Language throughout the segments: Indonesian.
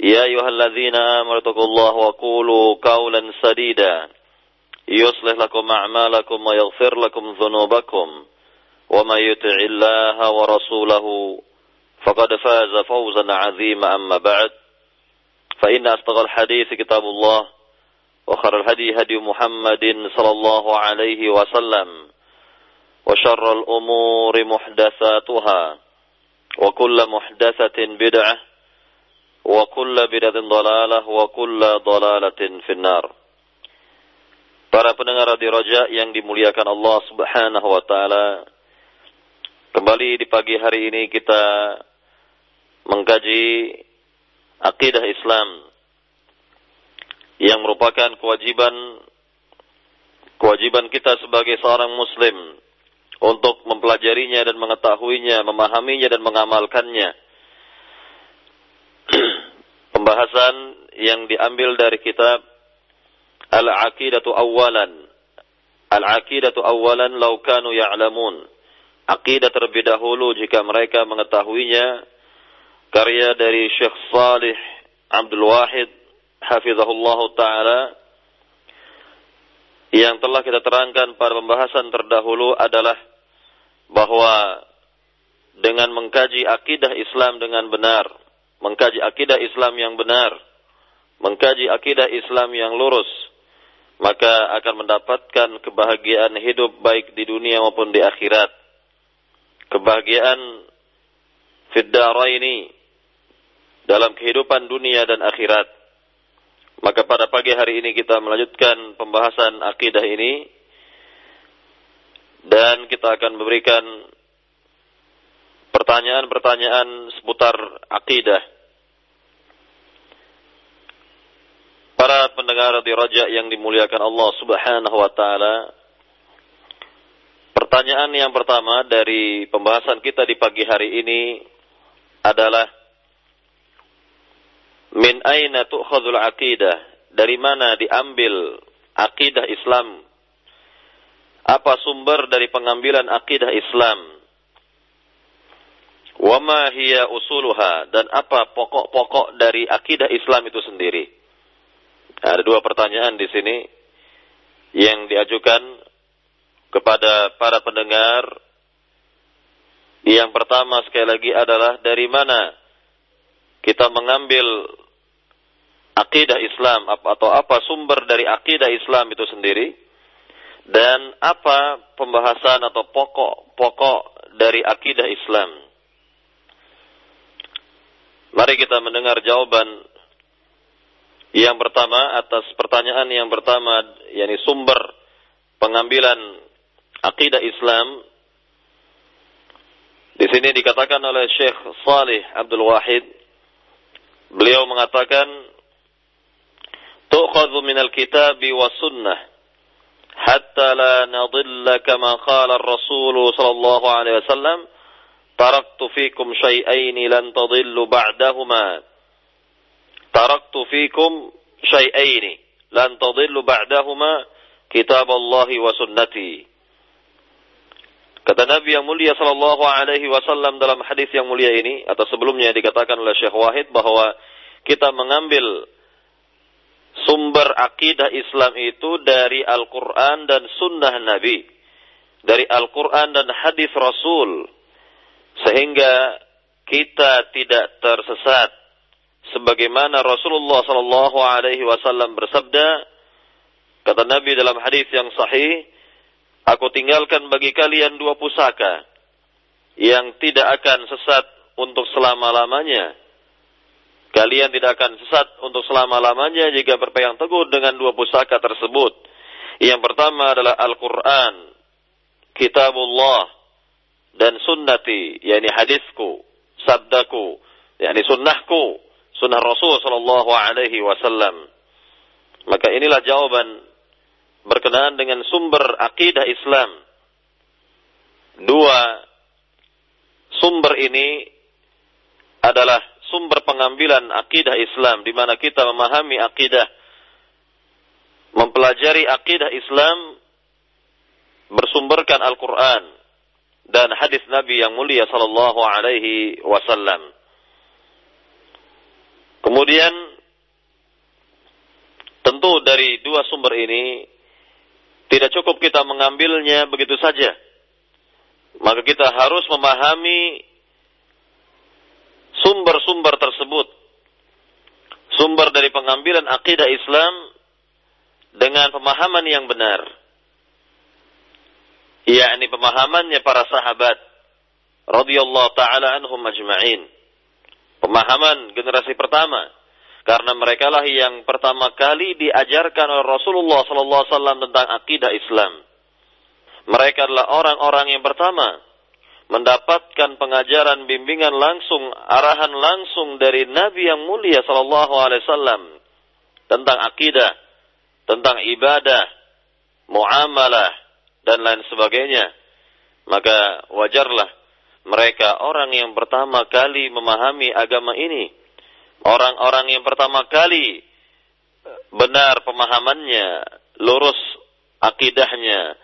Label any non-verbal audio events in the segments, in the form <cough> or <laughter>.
يا أيها الذين آمنوا اتقوا الله وقولوا قولا سديدا. يصلح لكم أعمالكم ويغفر لكم ذنوبكم. ومن يطع الله ورسوله فقد فاز فوزا عظيما. أما بعد فإن أصدق الحديث كتاب الله وخير الهدي هدي محمد صلى الله عليه وسلم وشر الأمور محدثاتها وكل محدثة بدعة وكل بدعة ضلالة وكل ضلالة في النار Para pendengar Radio Roja yang dimuliakan Allah Subhanahu wa taala. Kembali di pagi hari ini kita mengkaji akidah Islam yang merupakan kewajiban kewajiban kita sebagai seorang muslim untuk mempelajarinya dan mengetahuinya, memahaminya dan mengamalkannya. Pembahasan yang diambil dari kitab Al-Aqidatu Awalan. Al-Aqidatu Awalan law kanu ya'lamun. Aqidah terlebih dahulu jika mereka mengetahuinya. Karya dari Syekh Salih Abdul Wahid hafizahullah taala yang telah kita terangkan pada pembahasan terdahulu adalah bahwa dengan mengkaji akidah Islam dengan benar, mengkaji akidah Islam yang benar, mengkaji akidah Islam yang lurus, maka akan mendapatkan kebahagiaan hidup baik di dunia maupun di akhirat. Kebahagiaan ini dalam kehidupan dunia dan akhirat. Maka pada pagi hari ini kita melanjutkan pembahasan akidah ini dan kita akan memberikan pertanyaan-pertanyaan seputar akidah. Para pendengar di Raja yang dimuliakan Allah Subhanahu wa taala. Pertanyaan yang pertama dari pembahasan kita di pagi hari ini adalah Min aina tu'khadul aqidah? Dari mana diambil akidah Islam? Apa sumber dari pengambilan akidah Islam? Wa ma hiya usuluha? Dan apa pokok-pokok dari akidah Islam itu sendiri? Ada dua pertanyaan di sini yang diajukan kepada para pendengar. Yang pertama sekali lagi adalah dari mana kita mengambil akidah Islam atau apa sumber dari akidah Islam itu sendiri dan apa pembahasan atau pokok-pokok dari akidah Islam. Mari kita mendengar jawaban yang pertama atas pertanyaan yang pertama yakni sumber pengambilan akidah Islam. Di sini dikatakan oleh Syekh Salih Abdul Wahid beliau mengatakan tu'khadhu al-kitab wa sunnah hatta la nadilla kama qala ar-rasul sallallahu alaihi wasallam taraktu fikum syai'ain lan tadillu ba'dahuma taraktu fikum syai'ain lan tadillu ba'dahuma kitab Allah wa sunnati Kata Nabi yang mulia sallallahu alaihi wasallam dalam hadis yang mulia ini atau sebelumnya dikatakan oleh Syekh Wahid bahwa kita mengambil sumber akidah Islam itu dari Al-Qur'an dan sunnah Nabi. Dari Al-Qur'an dan hadis Rasul. Sehingga kita tidak tersesat sebagaimana Rasulullah sallallahu alaihi wasallam bersabda Kata Nabi dalam hadis yang sahih, aku tinggalkan bagi kalian dua pusaka yang tidak akan sesat untuk selama-lamanya. Kalian tidak akan sesat untuk selama-lamanya jika berpegang teguh dengan dua pusaka tersebut. Yang pertama adalah Al-Quran, Kitabullah, dan sunnati, yakni hadisku, sabdaku, yakni sunnahku, sunnah Rasul Sallallahu Alaihi Wasallam. Maka inilah jawaban berkenaan dengan sumber akidah Islam. Dua sumber ini adalah sumber pengambilan akidah Islam di mana kita memahami akidah mempelajari akidah Islam bersumberkan Al-Qur'an dan hadis Nabi yang mulia sallallahu alaihi wasallam. Kemudian tentu dari dua sumber ini tidak cukup kita mengambilnya begitu saja. Maka kita harus memahami sumber-sumber tersebut. Sumber dari pengambilan akidah Islam dengan pemahaman yang benar. Yakni pemahamannya para sahabat radhiyallahu taala anhum ajma'in. Pemahaman generasi pertama karena mereka lah yang pertama kali diajarkan oleh Rasulullah wasallam tentang akidah Islam. Mereka adalah orang-orang yang pertama mendapatkan pengajaran bimbingan langsung, arahan langsung dari Nabi yang mulia sallallahu alaihi wasallam tentang akidah, tentang ibadah, muamalah dan lain sebagainya. Maka wajarlah mereka orang yang pertama kali memahami agama ini orang-orang yang pertama kali benar pemahamannya, lurus akidahnya,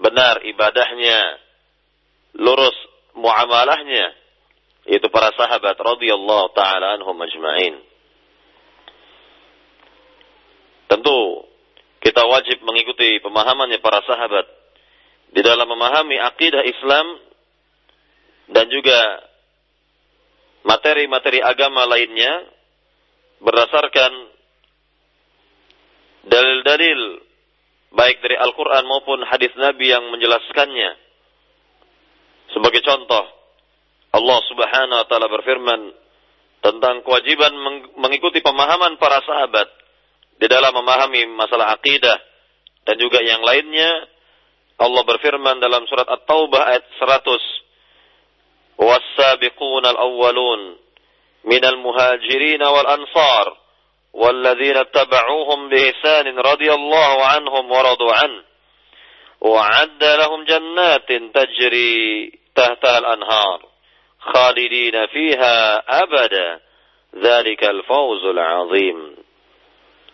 benar ibadahnya, lurus muamalahnya, itu para sahabat radhiyallahu taala anhum ajma'in. Tentu kita wajib mengikuti pemahamannya para sahabat di dalam memahami akidah Islam dan juga materi-materi agama lainnya berdasarkan dalil-dalil baik dari Al-Quran maupun hadis Nabi yang menjelaskannya. Sebagai contoh, Allah Subhanahu wa taala berfirman tentang kewajiban mengikuti pemahaman para sahabat di dalam memahami masalah akidah dan juga yang lainnya. Allah berfirman dalam surat At-Taubah ayat 100. Was-sabiquna al-awwalun من المهاجرين والأنصار والذين اتبعوهم بإحسان رضي الله عنهم ورضوا عنه وعد لهم جنات تجري تحتها الأنهار خالدين فيها أبدا ذلك الفوز العظيم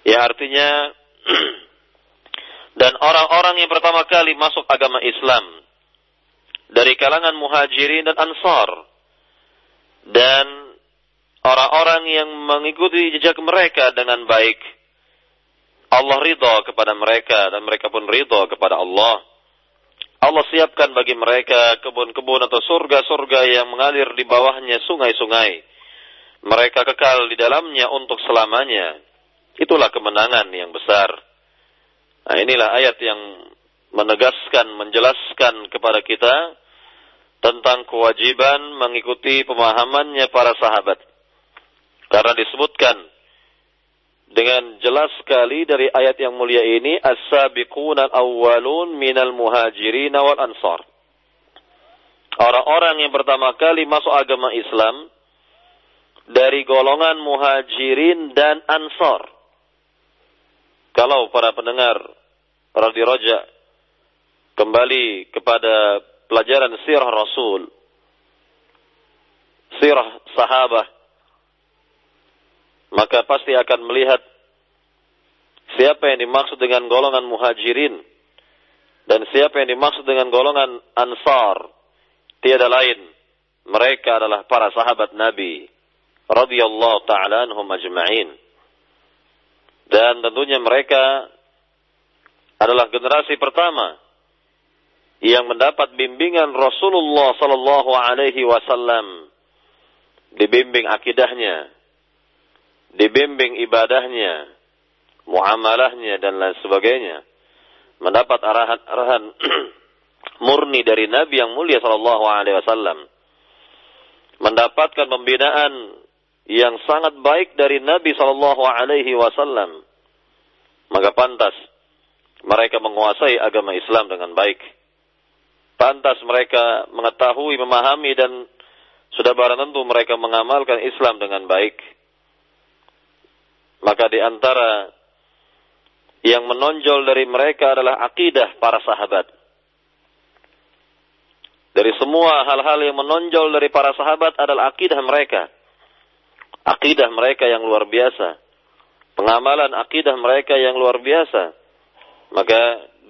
ya artinya <clears throat> dan orang-orang yang pertama kali masuk agama Islam dari kalangan muhajirin dan ansar dan orang-orang yang mengikuti jejak mereka dengan baik. Allah ridha kepada mereka dan mereka pun ridha kepada Allah. Allah siapkan bagi mereka kebun-kebun atau surga-surga yang mengalir di bawahnya sungai-sungai. Mereka kekal di dalamnya untuk selamanya. Itulah kemenangan yang besar. Nah inilah ayat yang menegaskan, menjelaskan kepada kita tentang kewajiban mengikuti pemahamannya para sahabat. Karena disebutkan dengan jelas sekali dari ayat yang mulia ini as-sabiqun al-awwalun minal muhajirin wal ansar. Orang-orang yang pertama kali masuk agama Islam dari golongan muhajirin dan ansar. Kalau para pendengar Radio Roja kembali kepada pelajaran sirah Rasul, sirah sahabah, maka pasti akan melihat siapa yang dimaksud dengan golongan muhajirin dan siapa yang dimaksud dengan golongan ansar. Tiada lain. Mereka adalah para sahabat Nabi. Radhiyallahu taala anhum ajma'in dan tentunya mereka adalah generasi pertama yang mendapat bimbingan Rasulullah sallallahu alaihi wasallam dibimbing akidahnya dibimbing ibadahnya, muamalahnya dan lain sebagainya. mendapat arahan-arahan <clears throat> murni dari Nabi yang mulia sallallahu alaihi wasallam. Mendapatkan pembinaan yang sangat baik dari Nabi sallallahu alaihi wasallam. Maka pantas mereka menguasai agama Islam dengan baik. Pantas mereka mengetahui, memahami dan sudah barang tentu mereka mengamalkan Islam dengan baik. Maka di antara yang menonjol dari mereka adalah akidah para sahabat. Dari semua hal-hal yang menonjol dari para sahabat adalah akidah mereka. Akidah mereka yang luar biasa. Pengamalan akidah mereka yang luar biasa. Maka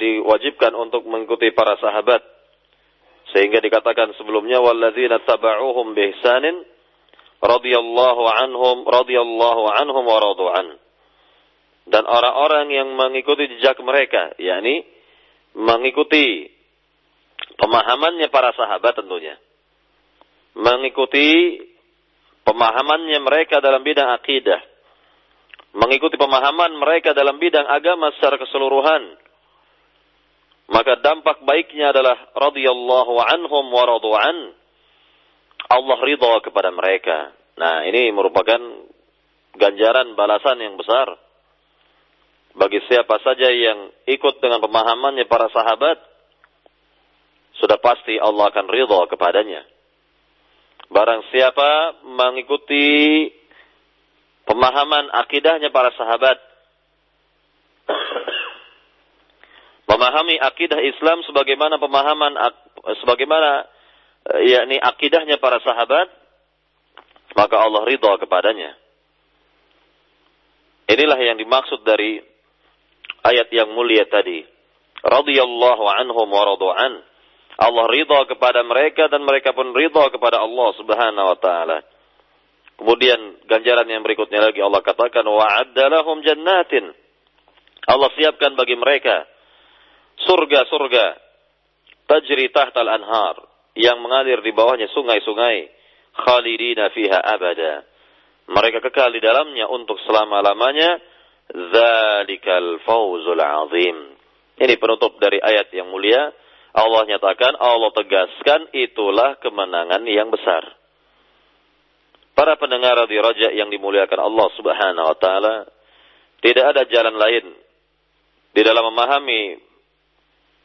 diwajibkan untuk mengikuti para sahabat. Sehingga dikatakan sebelumnya walladzina taba'uhum bihsanin radhiyallahu anhum radhiyallahu anhum wa. Dan orang-orang yang mengikuti jejak mereka, yakni mengikuti pemahamannya para sahabat tentunya. Mengikuti pemahamannya mereka dalam bidang akidah. Mengikuti pemahaman mereka dalam bidang agama secara keseluruhan. Maka dampak baiknya adalah radhiyallahu anhum wa radu'an. Allah ridha kepada mereka. Nah, ini merupakan ganjaran balasan yang besar bagi siapa saja yang ikut dengan pemahamannya para sahabat sudah pasti Allah akan ridha kepadanya. Barang siapa mengikuti pemahaman akidahnya para sahabat memahami akidah Islam sebagaimana pemahaman sebagaimana eh, yakni akidahnya para sahabat maka Allah ridha kepadanya. Inilah yang dimaksud dari ayat yang mulia tadi. Radhiyallahu anhum wa radu'an. Allah ridha kepada mereka dan mereka pun ridha kepada Allah Subhanahu wa taala. Kemudian ganjaran yang berikutnya lagi Allah katakan wa'adda jannatin. Allah siapkan bagi mereka surga-surga tajri tahtal anhar yang mengalir di bawahnya sungai-sungai khalidina fiha abada. Mereka kekal di dalamnya untuk selama-lamanya. Zalikal fawzul azim. Ini penutup dari ayat yang mulia. Allah nyatakan, Allah tegaskan, itulah kemenangan yang besar. Para pendengar di raja yang dimuliakan Allah subhanahu wa ta'ala, tidak ada jalan lain di dalam memahami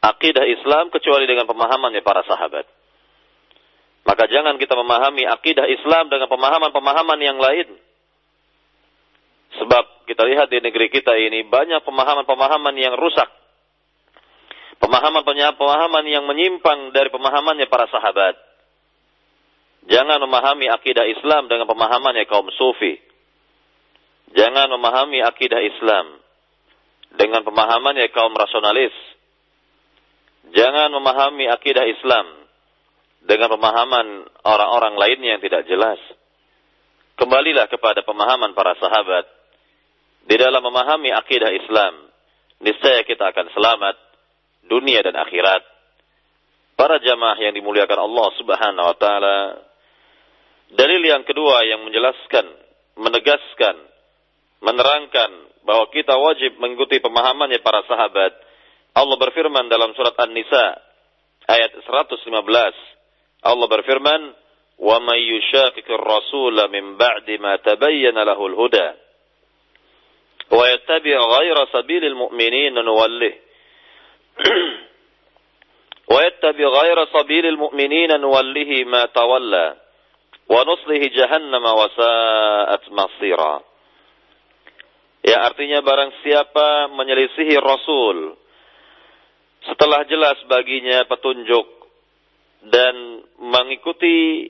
akidah Islam kecuali dengan pemahamannya para sahabat. Maka jangan kita memahami akidah Islam dengan pemahaman-pemahaman yang lain. Sebab kita lihat di negeri kita ini banyak pemahaman-pemahaman yang rusak. Pemahaman-pemahaman yang menyimpang dari pemahamannya para sahabat. Jangan memahami akidah Islam dengan pemahamannya kaum sufi. Jangan memahami akidah Islam dengan pemahamannya kaum rasionalis. Jangan memahami akidah Islam dengan pemahaman orang-orang lainnya yang tidak jelas. Kembalilah kepada pemahaman para sahabat. Di dalam memahami akidah Islam, niscaya kita akan selamat dunia dan akhirat. Para jamaah yang dimuliakan Allah Subhanahu wa taala. Dalil yang kedua yang menjelaskan, menegaskan, menerangkan bahwa kita wajib mengikuti pemahamannya para sahabat. Allah berfirman dalam surat An-Nisa ayat 115 Allah berfirman, "Wa may yushaqiqir rasula min ba'di ma tabayyana lahul huda wa yattabi' ghayra sabilil mu'minin sabilil mu'minin nuwallihi ma tawalla wa nuslihi jahannam wa sa'at masira." Ya artinya barang siapa menyelisihi Rasul setelah jelas baginya petunjuk dan mengikuti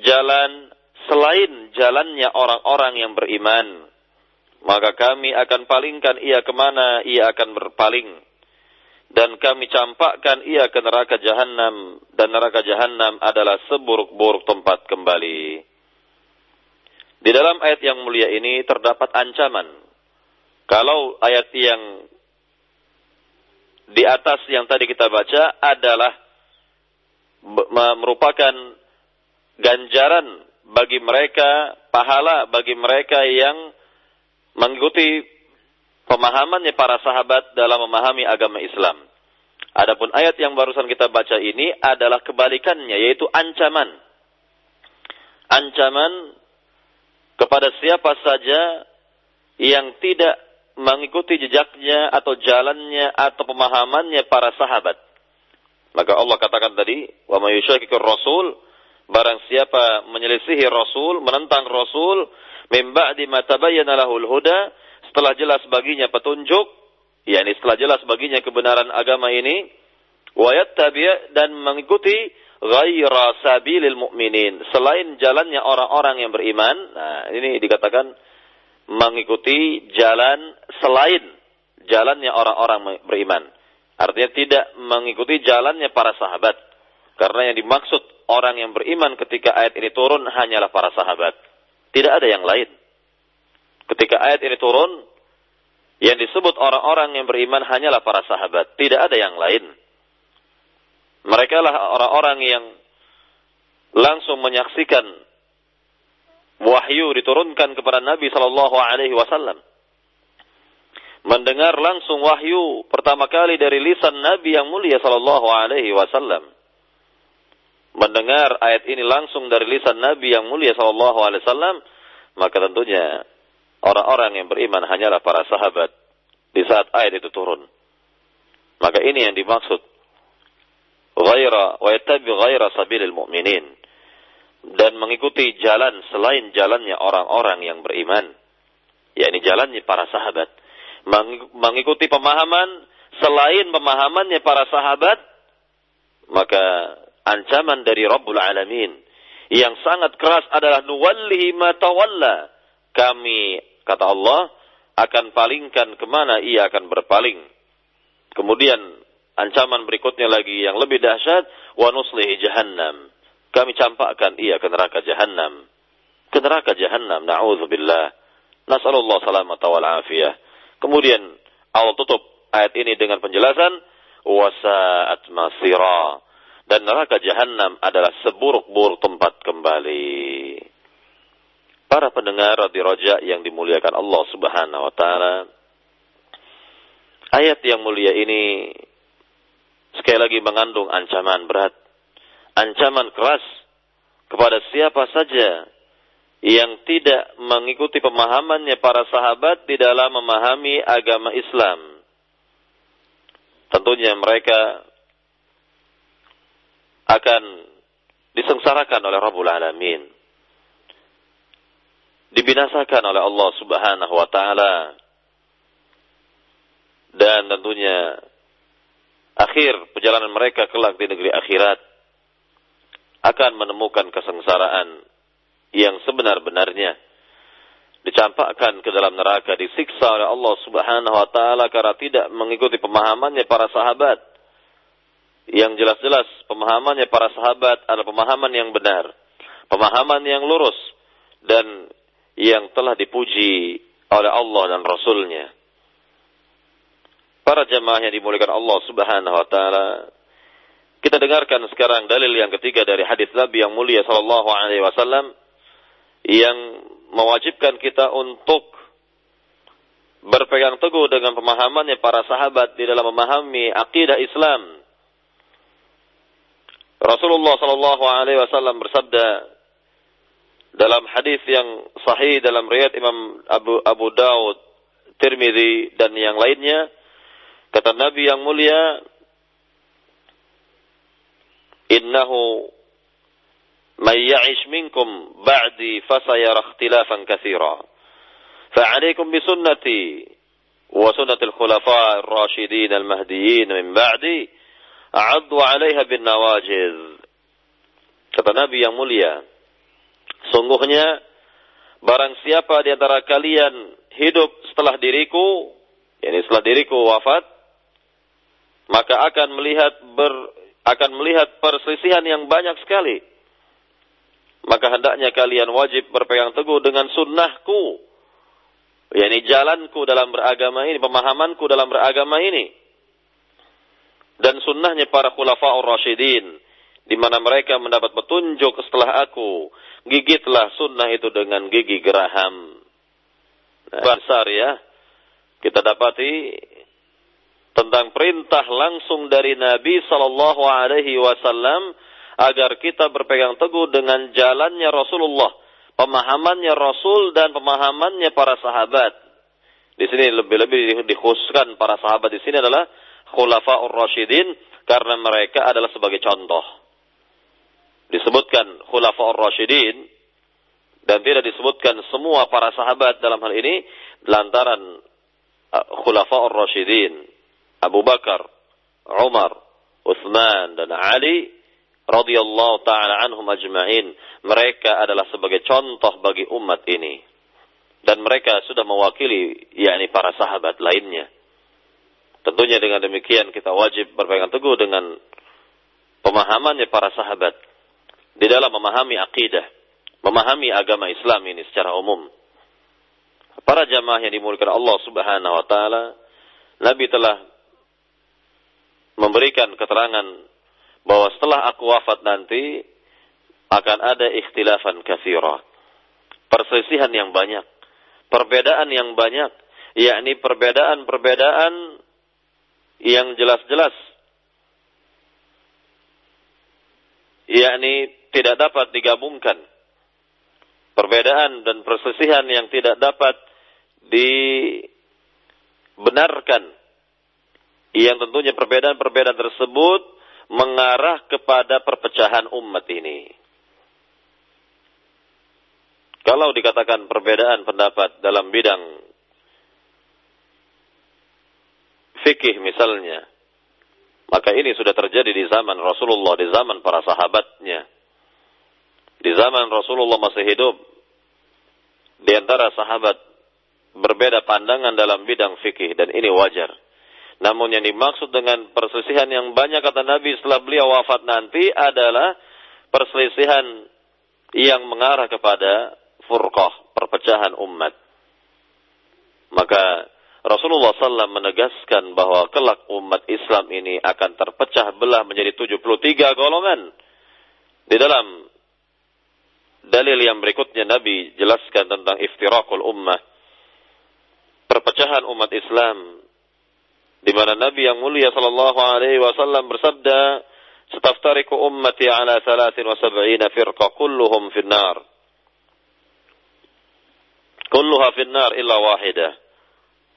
jalan selain jalannya orang-orang yang beriman, maka kami akan palingkan ia ke mana ia akan berpaling. Dan kami campakkan ia ke neraka jahanam. Dan neraka jahanam adalah seburuk-buruk tempat kembali. Di dalam ayat yang mulia ini terdapat ancaman. Kalau ayat yang di atas yang tadi kita baca adalah merupakan ganjaran bagi mereka, pahala bagi mereka yang mengikuti pemahamannya para sahabat dalam memahami agama Islam. Adapun ayat yang barusan kita baca ini adalah kebalikannya, yaitu ancaman. Ancaman kepada siapa saja yang tidak mengikuti jejaknya atau jalannya atau pemahamannya para sahabat. Maka Allah katakan tadi, wa may rasul barang siapa menyelisihi rasul, menentang rasul, mim ba'di ma tabayyana lahul huda, setelah jelas baginya petunjuk, yakni setelah jelas baginya kebenaran agama ini, wa yattabi' dan mengikuti ghaira sabilil mu'minin, selain jalannya orang-orang yang beriman. Nah, ini dikatakan mengikuti jalan selain jalannya orang-orang beriman. Artinya tidak mengikuti jalannya para sahabat. Karena yang dimaksud orang yang beriman ketika ayat ini turun hanyalah para sahabat. Tidak ada yang lain. Ketika ayat ini turun, yang disebut orang-orang yang beriman hanyalah para sahabat. Tidak ada yang lain. Mereka lah orang-orang yang langsung menyaksikan wahyu diturunkan kepada Nabi Shallallahu Alaihi Wasallam mendengar langsung wahyu pertama kali dari lisan Nabi yang mulia sallallahu alaihi wasallam. Mendengar ayat ini langsung dari lisan Nabi yang mulia sallallahu alaihi wasallam, maka tentunya orang-orang yang beriman hanyalah para sahabat. Di saat ayat itu turun. Maka ini yang dimaksud. Ghaira wa yattabi ghaira mu'minin. Dan mengikuti jalan selain jalannya orang-orang yang beriman. Yakni jalannya para sahabat. Mengikuti pemahaman selain pemahamannya para sahabat, maka ancaman dari Rabbul Alamin yang sangat keras adalah nuwallihi ma tawalla. Kami, kata Allah, akan palingkan ke mana ia akan berpaling. Kemudian ancaman berikutnya lagi yang lebih dahsyat, wa nuslihi jahannam. Kami campakkan ia ke neraka jahannam. Ke neraka jahannam, na'udzubillah. Nas'alullah salamata wal afiyah. Kemudian Allah tutup ayat ini dengan penjelasan wasaat masira dan neraka jahanam adalah seburuk-buruk tempat kembali. Para pendengar di roja yang dimuliakan Allah Subhanahu wa taala. Ayat yang mulia ini sekali lagi mengandung ancaman berat, ancaman keras kepada siapa saja yang tidak mengikuti pemahamannya para sahabat di dalam memahami agama Islam. Tentunya mereka akan disengsarakan oleh Rabbul Alamin. Dibinasakan oleh Allah Subhanahu wa taala. Dan tentunya akhir perjalanan mereka kelak di negeri akhirat akan menemukan kesengsaraan yang sebenar-benarnya dicampakkan ke dalam neraka disiksa oleh Allah Subhanahu wa taala karena tidak mengikuti pemahamannya para sahabat yang jelas-jelas pemahamannya para sahabat adalah pemahaman yang benar pemahaman yang lurus dan yang telah dipuji oleh Allah dan Rasulnya para jemaah yang dimuliakan Allah Subhanahu wa taala kita dengarkan sekarang dalil yang ketiga dari hadis Nabi yang mulia sallallahu alaihi wasallam yang mewajibkan kita untuk berpegang teguh dengan pemahamannya para sahabat di dalam memahami akidah Islam. Rasulullah Shallallahu Alaihi Wasallam bersabda dalam hadis yang sahih dalam riwayat Imam Abu Abu Daud, Tirmidzi dan yang lainnya, kata Nabi yang mulia, "Innahu من يعش منكم بعدي فسيرى اختلافا كثيرا فعليكم بسنتي وسنة الخلفاء الراشدين المهديين من بعدي عضوا عليها بالنواجذ kata Nabi yang mulia sungguhnya barang siapa di antara kalian hidup setelah diriku yakni setelah diriku wafat maka akan melihat ber, akan melihat perselisihan yang banyak sekali maka hendaknya kalian wajib berpegang teguh dengan sunnahku. yakni jalanku dalam beragama ini, pemahamanku dalam beragama ini. Dan sunnahnya para khulafa'ur rasyidin. Di mana mereka mendapat petunjuk setelah aku. Gigitlah sunnah itu dengan gigi geraham. Nah, besar ya. Kita dapati tentang perintah langsung dari Nabi sallallahu alaihi wasallam agar kita berpegang teguh dengan jalannya Rasulullah, pemahamannya Rasul dan pemahamannya para sahabat. Di sini lebih-lebih dikhususkan para sahabat di sini adalah khulafaur rasyidin karena mereka adalah sebagai contoh. Disebutkan khulafaur rasyidin dan tidak disebutkan semua para sahabat dalam hal ini lantaran uh, khulafaur rasyidin Abu Bakar, Umar, Uthman dan Ali radhiyallahu taala anhum ajma'in. Mereka adalah sebagai contoh bagi umat ini. Dan mereka sudah mewakili yakni para sahabat lainnya. Tentunya dengan demikian kita wajib berpegang teguh dengan pemahamannya para sahabat di dalam memahami akidah memahami agama Islam ini secara umum para jamaah yang dimuliakan Allah Subhanahu wa taala Nabi telah memberikan keterangan bahwa setelah aku wafat nanti akan ada ikhtilafan kathira. Perselisihan yang banyak. Perbedaan yang banyak. yakni perbedaan-perbedaan yang jelas-jelas. Yakni tidak dapat digabungkan. Perbedaan dan perselisihan yang tidak dapat dibenarkan yang tentunya perbedaan-perbedaan tersebut mengarah kepada perpecahan umat ini. Kalau dikatakan perbedaan pendapat dalam bidang fikih misalnya, maka ini sudah terjadi di zaman Rasulullah, di zaman para sahabatnya. Di zaman Rasulullah masih hidup, di antara sahabat berbeda pandangan dalam bidang fikih dan ini wajar. Namun yang dimaksud dengan perselisihan yang banyak kata Nabi setelah beliau wafat nanti adalah perselisihan yang mengarah kepada furqah, perpecahan umat. Maka Rasulullah SAW menegaskan bahwa kelak umat Islam ini akan terpecah belah menjadi 73 golongan. Di dalam dalil yang berikutnya Nabi jelaskan tentang iftirakul ummah. Perpecahan umat Islam di mana Nabi yang mulia sallallahu alaihi wasallam bersabda, "Sataftariku ummati ala 73 firqa kulluhum fin nar." Kulluha fin nar illa wahidah.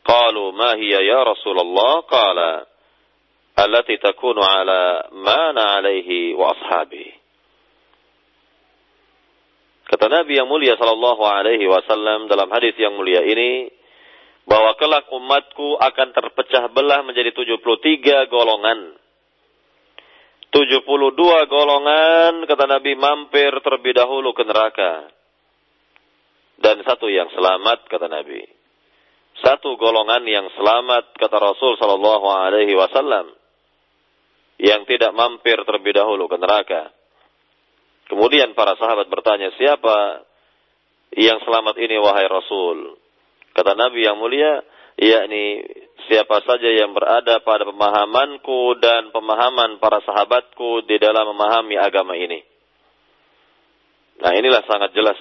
Qalu ma hiya ya Rasulullah? Qala allati takunu ala ma ana alaihi wa ashabi. Kata Nabi yang mulia sallallahu alaihi wasallam dalam hadis yang mulia ini, bahwa kelak umatku akan terpecah belah menjadi 73 golongan. 72 golongan kata Nabi mampir terlebih dahulu ke neraka. Dan satu yang selamat kata Nabi. Satu golongan yang selamat kata Rasul sallallahu alaihi wasallam yang tidak mampir terlebih dahulu ke neraka. Kemudian para sahabat bertanya, "Siapa yang selamat ini wahai Rasul?" Kata Nabi yang mulia, yakni siapa saja yang berada pada pemahamanku dan pemahaman para sahabatku di dalam memahami agama ini. Nah inilah sangat jelas.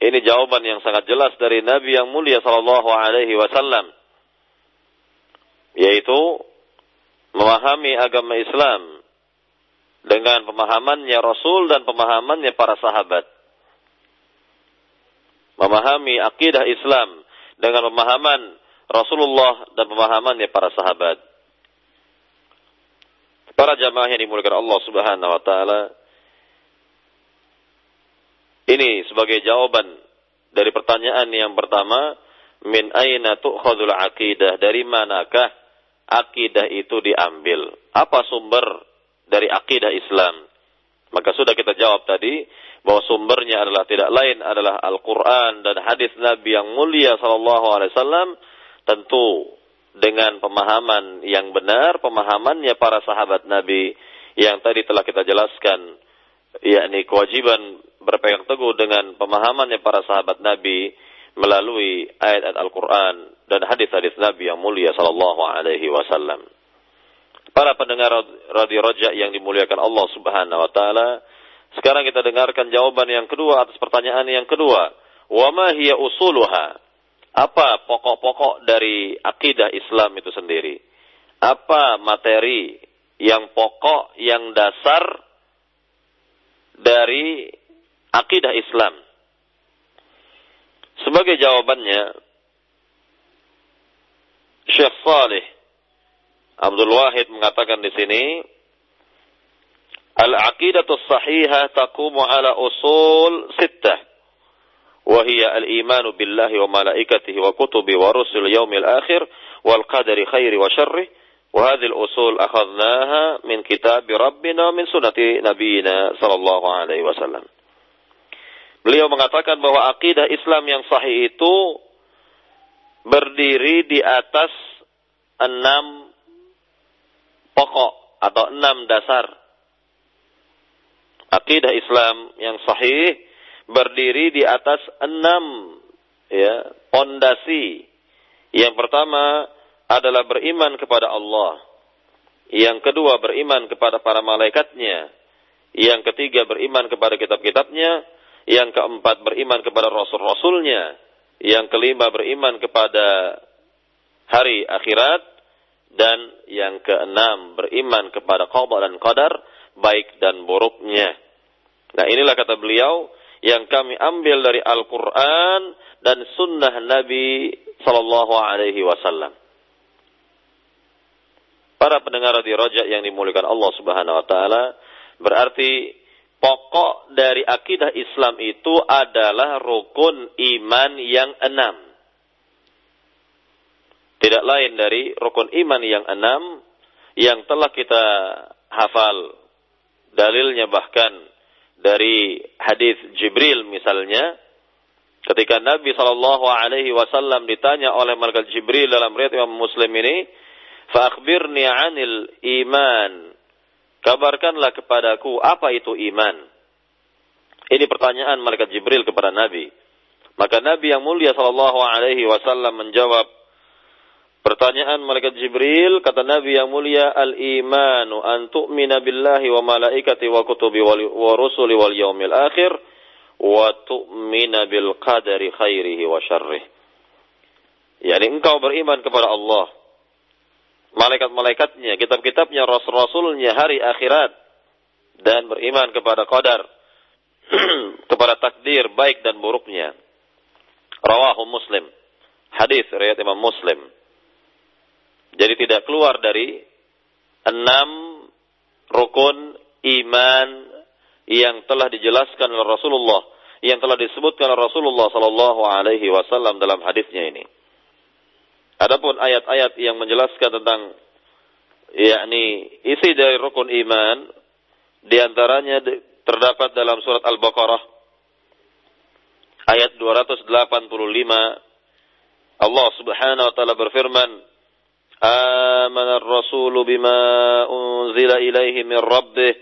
Ini jawaban yang sangat jelas dari Nabi yang mulia sallallahu alaihi wasallam. Yaitu memahami agama Islam dengan pemahamannya Rasul dan pemahamannya para sahabat. Memahami akidah Islam dengan pemahaman Rasulullah dan pemahamannya para sahabat. Para jamaah yang dimuliakan Allah Subhanahu wa taala. Ini sebagai jawaban dari pertanyaan yang pertama, min aina tu'khadul aqidah? Dari manakah akidah itu diambil? Apa sumber dari akidah Islam? Maka sudah kita jawab tadi bahwa sumbernya adalah tidak lain adalah Al-Quran dan hadis Nabi yang mulia Sallallahu Alaihi Wasallam tentu dengan pemahaman yang benar, pemahamannya para sahabat Nabi yang tadi telah kita jelaskan, yakni kewajiban berpegang teguh dengan pemahamannya para sahabat Nabi melalui ayat-ayat Al-Quran dan hadis-hadis Nabi yang mulia Sallallahu Alaihi Wasallam. Para pendengar radio Raja yang dimuliakan Allah Subhanahu wa taala, sekarang kita dengarkan jawaban yang kedua atas pertanyaan yang kedua. Wa ma hiya usuluha? Apa pokok-pokok dari akidah Islam itu sendiri? apa materi yang pokok, yang dasar dari akidah Islam? Sebagai jawabannya, Syekh Saleh Abdul Wahid mengatakan di sini, Al-aqidatu sahihah taqumu ala usul sittah. وهي الإيمان بالله وملائكته وكتبه ورسل اليوم الآخر والقدر خير وشره وهذه الأصول أخذناها من كتاب ربنا ومن سنة نبينا صلى الله عليه وسلم Beliau mengatakan bahwa akidah Islam yang sahih itu berdiri di atas enam pokok atau enam dasar. Akidah Islam yang sahih berdiri di atas enam ya pondasi. Yang pertama adalah beriman kepada Allah. Yang kedua beriman kepada para malaikatnya. Yang ketiga beriman kepada kitab-kitabnya yang keempat beriman kepada rasul-rasulnya. Yang kelima beriman kepada hari akhirat. Dan yang keenam beriman kepada qadar dan qadar baik dan buruknya. Nah inilah kata beliau yang kami ambil dari Al-Quran dan sunnah Nabi Sallallahu Alaihi Wasallam. Para pendengar di rojak yang dimuliakan Allah Subhanahu Wa Taala berarti pokok dari akidah Islam itu adalah rukun iman yang enam. Tidak lain dari rukun iman yang enam yang telah kita hafal. Dalilnya bahkan dari hadis Jibril misalnya, ketika Nabi Shallallahu Alaihi Wasallam ditanya oleh malaikat Jibril dalam riwayat Imam Muslim ini, "Fakhbirni anil iman." Kabarkanlah kepadaku apa itu iman. Ini pertanyaan malaikat Jibril kepada Nabi. Maka Nabi yang mulia sallallahu alaihi wasallam menjawab pertanyaan malaikat Jibril kata Nabi yang mulia al-imanu an tu'mina billahi wa malaikati wa kutubi wa rusuli wal yaumil akhir wa tu'mina bil qadari khairihi wa syarrih. Yani engkau beriman kepada Allah, malaikat-malaikatnya, kitab-kitabnya, rasul-rasulnya, hari akhirat dan beriman kepada qadar <clears throat> kepada takdir baik dan buruknya. Rawahu Muslim. Hadis riwayat Imam Muslim. Jadi tidak keluar dari enam rukun iman yang telah dijelaskan oleh Rasulullah, yang telah disebutkan oleh Rasulullah sallallahu alaihi wasallam dalam hadisnya ini. Adapun ayat-ayat yang menjelaskan tentang yakni isi dari rukun iman di antaranya terdapat dalam surat Al-Baqarah ayat 285 Allah Subhanahu wa taala berfirman Amana ar-rasul bima unzila ilaihi min rabbih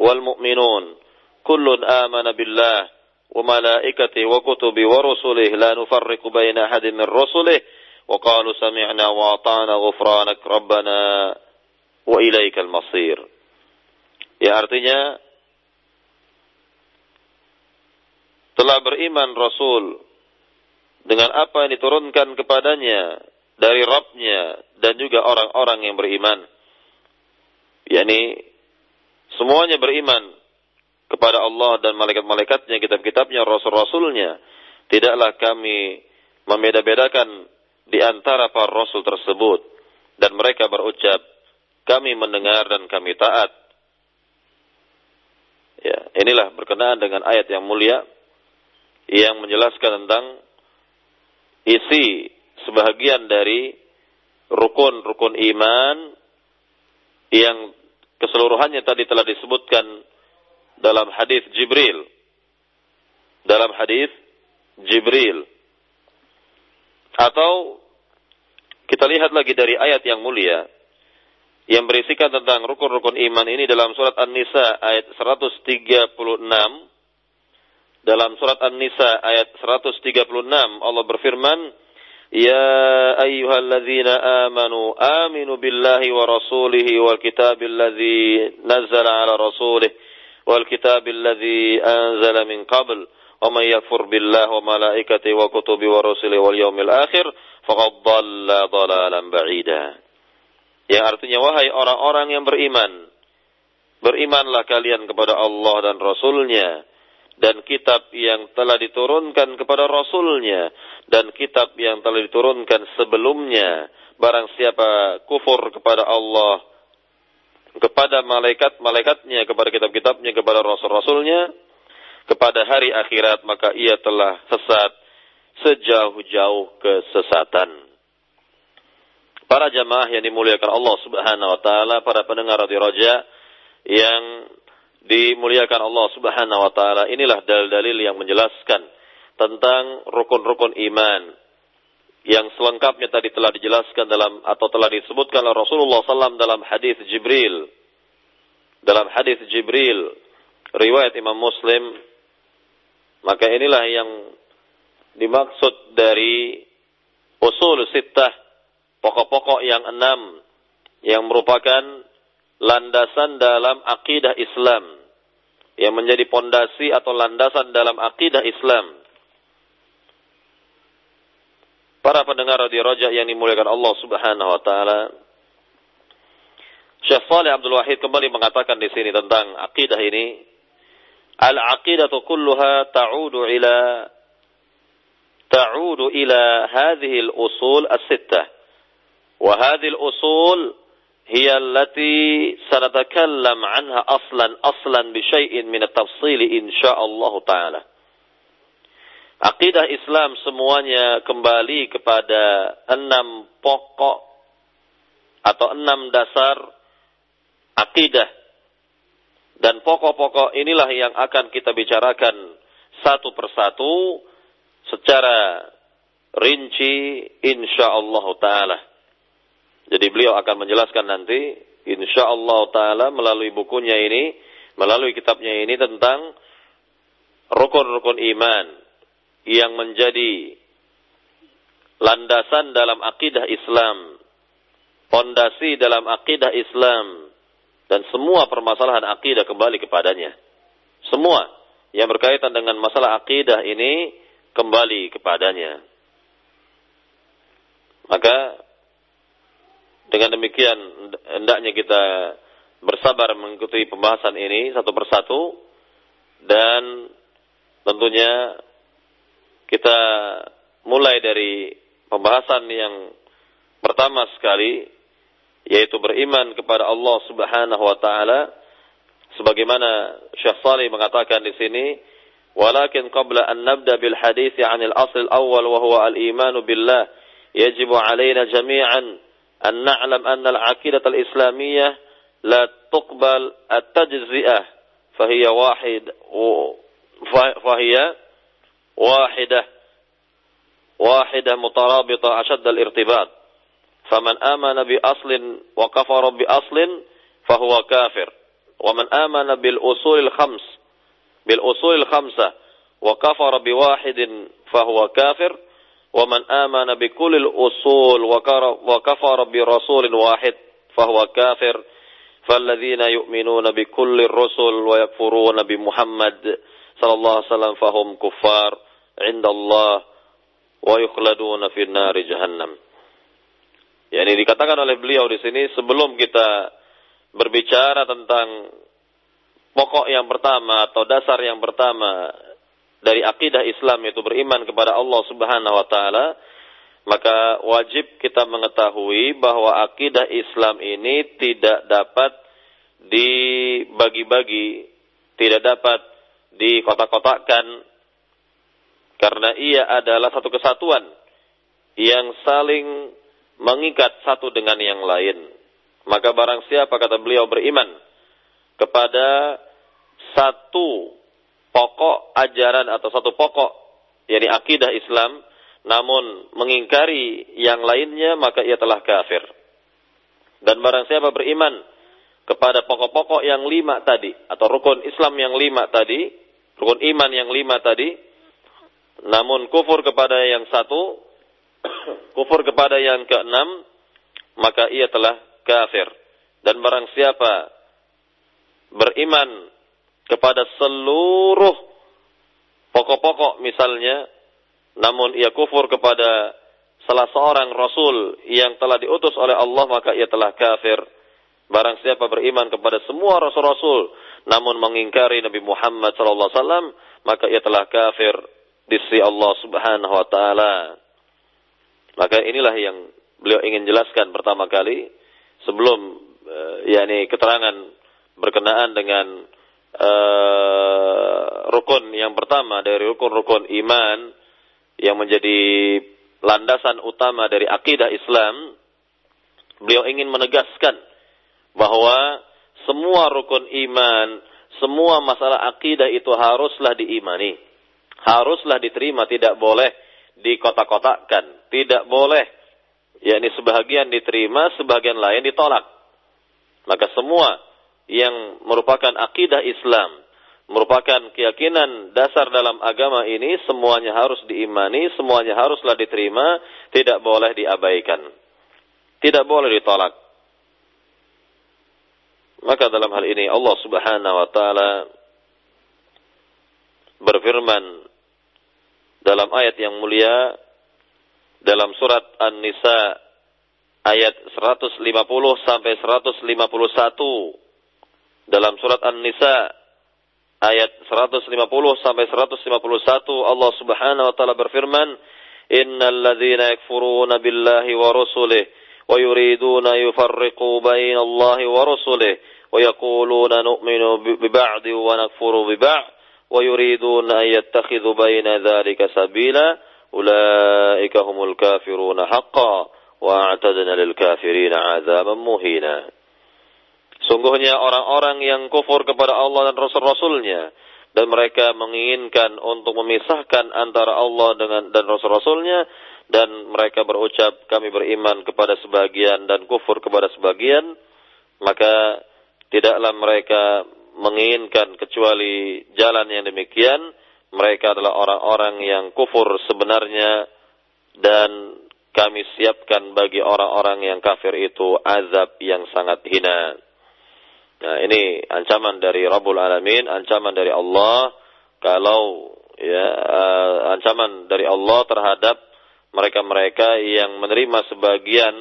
wal mu'minun. Kullun amana billah wa malaikatihi wa kutubihi wa rusulihi. La nufarriqu baina ahadin min rusulihi وقالوا سمعنا وأطعنا غفرانك ربنا وإليك المصير ya artinya telah beriman Rasul dengan apa yang diturunkan kepadanya dari Rabbnya dan juga orang-orang yang beriman. yakni semuanya beriman kepada Allah dan malaikat-malaikatnya, kitab-kitabnya, rasul-rasulnya. Tidaklah kami membeda-bedakan di antara para rasul tersebut. Dan mereka berucap kami mendengar dan kami taat. Ya inilah berkenaan dengan ayat yang mulia yang menjelaskan tentang isi sebahagian dari rukun-rukun iman yang keseluruhannya tadi telah disebutkan dalam hadis Jibril. Dalam hadis Jibril atau kita lihat lagi dari ayat yang mulia yang berisikan tentang rukun-rukun iman ini dalam surat An-Nisa ayat 136. Dalam surat An-Nisa ayat 136 Allah berfirman, "Ya ayyuhalladzina amanu aminu billahi wa rasulihi wal kitabil ladzi nazzala ala rasulihi wal kitabil ladzi anzala min qabl." ومن يكفر بالله وملائكته وكتبه ورسله واليوم الآخر فقد ضل ضلالا بعيدا Yang artinya wahai orang-orang yang beriman, berimanlah kalian kepada Allah dan Rasulnya dan kitab yang telah diturunkan kepada Rasulnya dan kitab yang telah diturunkan sebelumnya. Barang siapa kufur kepada Allah, kepada malaikat-malaikatnya, kepada kitab-kitabnya, kepada Rasul-Rasulnya, kepada hari akhirat, maka ia telah sesat sejauh-jauh kesesatan. Para jamaah yang dimuliakan Allah Subhanahu wa taala, para pendengar radio Roja yang dimuliakan Allah Subhanahu wa taala, inilah dalil-dalil yang menjelaskan tentang rukun-rukun iman yang selengkapnya tadi telah dijelaskan dalam atau telah disebutkan oleh Rasulullah SAW dalam hadis Jibril. Dalam hadis Jibril, riwayat Imam Muslim, maka inilah yang dimaksud dari usul sittah, pokok-pokok yang enam, yang merupakan landasan dalam akidah Islam, yang menjadi pondasi atau landasan dalam akidah Islam. Para pendengar radio Raja yang dimuliakan Allah Subhanahu wa taala. Syekh Saleh Abdul Wahid kembali mengatakan di sini tentang akidah ini, al-aqidatu kulluha ta'udu ila تعود إلى هذه الأصول الستة وهذه الأصول هي التي سنتكلم عنها أصلا أصلا بشيء من التفصيل إن شاء الله تعالى Akidah Islam semuanya kembali kepada enam pokok atau enam dasar akidah. dan pokok-pokok inilah yang akan kita bicarakan satu persatu secara rinci insyaallah taala. Jadi beliau akan menjelaskan nanti insyaallah taala melalui bukunya ini, melalui kitabnya ini tentang rukun-rukun iman yang menjadi landasan dalam akidah Islam, fondasi dalam akidah Islam dan semua permasalahan akidah kembali kepadanya. Semua yang berkaitan dengan masalah akidah ini kembali kepadanya. Maka dengan demikian hendaknya kita bersabar mengikuti pembahasan ini satu persatu dan tentunya kita mulai dari pembahasan yang pertama sekali yaitu beriman kepada Allah Subhanahu wa taala sebagaimana Syekh Salih mengatakan di sini walakin qabla an nabda bil hadis 'anil asl awal wa huwa al iman billah yajib alaina jami'an an na'lam anna al aqidah al islamiyah la tuqbal at tajzi'ah fahiya wahid fahiya wahidah wahidah mutarabita ashad al irtibat فمن آمن بأصل وكفر بأصل فهو كافر. ومن آمن بالأصول الخمس بالأصول الخمسة وكفر بواحد فهو كافر. ومن آمن بكل الأصول وكفر برسول واحد فهو كافر. فالذين يؤمنون بكل الرسل ويكفرون بمحمد صلى الله عليه وسلم فهم كفار عند الله ويخلدون في النار جهنم. Yani dikatakan oleh beliau di sini sebelum kita berbicara tentang pokok yang pertama atau dasar yang pertama dari akidah Islam yaitu beriman kepada Allah Subhanahu wa taala, maka wajib kita mengetahui bahwa akidah Islam ini tidak dapat dibagi-bagi, tidak dapat dikotak-kotakkan karena ia adalah satu kesatuan yang saling mengikat satu dengan yang lain. Maka barang siapa kata beliau beriman kepada satu pokok ajaran atau satu pokok yakni akidah Islam namun mengingkari yang lainnya maka ia telah kafir. Dan barang siapa beriman kepada pokok-pokok yang lima tadi atau rukun Islam yang lima tadi, rukun iman yang lima tadi, namun kufur kepada yang satu, <coughs> kufur kepada yang keenam, maka ia telah kafir. Dan barang siapa beriman kepada seluruh pokok-pokok misalnya, namun ia kufur kepada salah seorang rasul yang telah diutus oleh Allah maka ia telah kafir. Barang siapa beriman kepada semua rasul-rasul namun mengingkari Nabi Muhammad sallallahu alaihi wasallam maka ia telah kafir di sisi Allah Subhanahu wa taala. Maka inilah yang beliau ingin jelaskan pertama kali sebelum uh, yakni keterangan berkenaan dengan uh, rukun yang pertama dari rukun-rukun iman yang menjadi landasan utama dari akidah Islam, beliau ingin menegaskan bahwa semua rukun iman, semua masalah akidah itu haruslah diimani. Haruslah diterima, tidak boleh dikotak-kotakkan. Tidak boleh, yakni sebahagian diterima, sebagian lain ditolak. Maka semua yang merupakan akidah Islam, merupakan keyakinan dasar dalam agama ini semuanya harus diimani, semuanya haruslah diterima, tidak boleh diabaikan. Tidak boleh ditolak. Maka dalam hal ini Allah Subhanahu wa taala berfirman dalam ayat yang mulia dalam surat An-Nisa ayat 150 sampai 151 dalam surat An-Nisa ayat 150 sampai 151 Allah Subhanahu wa taala berfirman innal ladzina yakfuruna billahi wa rusulihi wa yuriduna yufarriqu baina Allahi wa rusulihi wa yaquluna nu'minu bi ba'd wa nakfuru bi ba'd baina dhalika sabila ulaika humul kafiruna haqqan wa a'tadna lil kafirina 'adzaban muhina Sungguhnya orang-orang yang kufur kepada Allah dan Rasul-Rasulnya dan mereka menginginkan untuk memisahkan antara Allah dengan dan Rasul-Rasulnya dan mereka berucap kami beriman kepada sebagian dan kufur kepada sebagian maka tidaklah mereka menginginkan kecuali jalan yang demikian mereka adalah orang-orang yang kufur sebenarnya dan kami siapkan bagi orang-orang yang kafir itu azab yang sangat hina. Nah, ini ancaman dari Rabbul Alamin, ancaman dari Allah kalau ya uh, ancaman dari Allah terhadap mereka-mereka yang menerima sebagian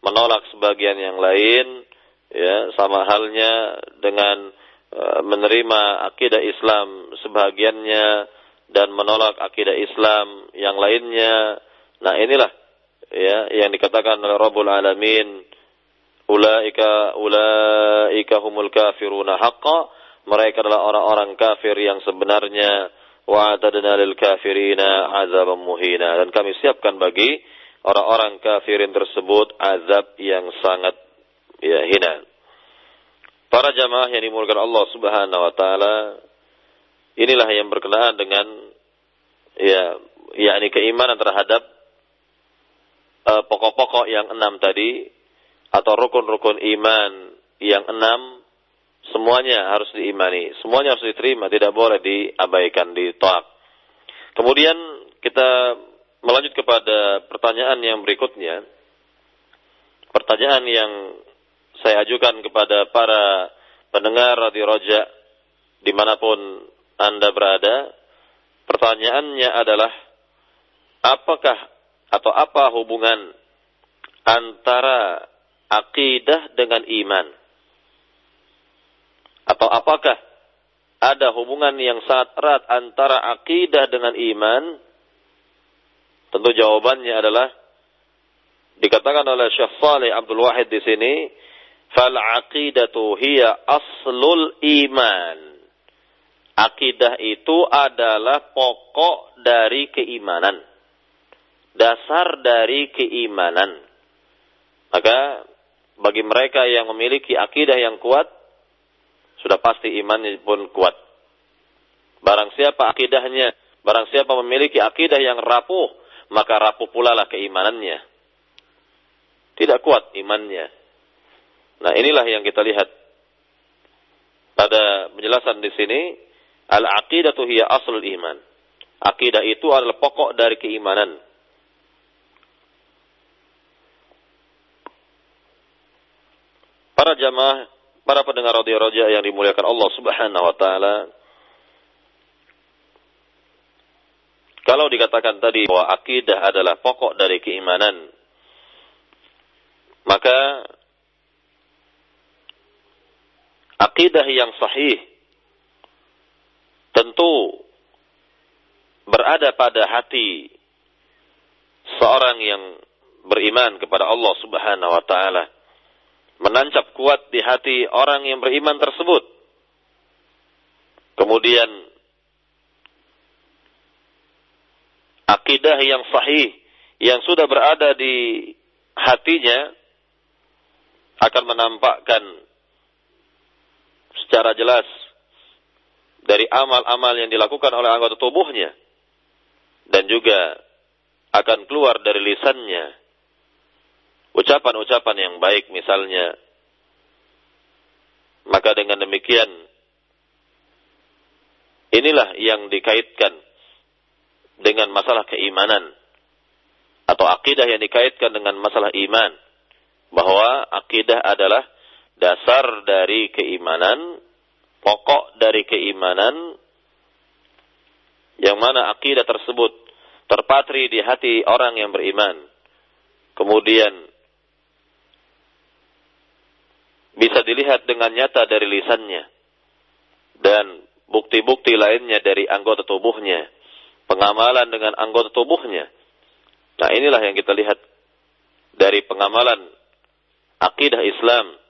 menolak sebagian yang lain ya sama halnya dengan menerima akidah Islam sebagiannya dan menolak akidah Islam yang lainnya. Nah, inilah ya yang dikatakan oleh Rabbul Alamin Ulaika ulaika humul kafiruna haqqa. Mereka adalah orang-orang kafir yang sebenarnya wa atadna lil kafirina azaban muhina dan kami siapkan bagi orang-orang kafirin tersebut azab yang sangat ya hina. Para jamaah yang dimulakan Allah Subhanahu wa taala inilah yang berkenaan dengan ya yakni keimanan terhadap eh, pokok-pokok uh, yang enam tadi atau rukun-rukun iman yang enam semuanya harus diimani, semuanya harus diterima, tidak boleh diabaikan, ditolak. Kemudian kita melanjut kepada pertanyaan yang berikutnya. Pertanyaan yang saya ajukan kepada para pendengar Radio Roja di mana pun Anda berada. Pertanyaannya adalah, apakah atau apa hubungan antara akidah dengan iman? Atau apakah ada hubungan yang sangat erat antara akidah dengan iman? Tentu jawabannya adalah dikatakan oleh Syekh Saleh Abdul Wahid di sini, fal aqidatu hiya aslul iman. Akidah itu adalah pokok dari keimanan. Dasar dari keimanan. Maka bagi mereka yang memiliki akidah yang kuat, sudah pasti imannya pun kuat. Barang siapa akidahnya, barang siapa memiliki akidah yang rapuh, maka rapuh pula lah keimanannya. Tidak kuat imannya. Nah inilah yang kita lihat pada penjelasan di sini. Al-aqidatu hiya aslul iman. Akidah itu adalah pokok dari keimanan. Para jamaah, para pendengar radio roja yang dimuliakan Allah Subhanahu wa taala. Kalau dikatakan tadi bahwa akidah adalah pokok dari keimanan, maka akidah yang sahih tentu berada pada hati seorang yang beriman kepada Allah Subhanahu wa taala menancap kuat di hati orang yang beriman tersebut. Kemudian akidah yang sahih yang sudah berada di hatinya akan menampakkan secara jelas dari amal-amal yang dilakukan oleh anggota tubuhnya dan juga akan keluar dari lisannya ucapan-ucapan yang baik misalnya. Maka dengan demikian inilah yang dikaitkan dengan masalah keimanan atau akidah yang dikaitkan dengan masalah iman bahwa akidah adalah dasar dari keimanan pokok dari keimanan yang mana akidah tersebut terpatri di hati orang yang beriman. Kemudian bisa dilihat dengan nyata dari lisannya dan bukti-bukti lainnya dari anggota tubuhnya, pengamalan dengan anggota tubuhnya. Nah, inilah yang kita lihat dari pengamalan akidah Islam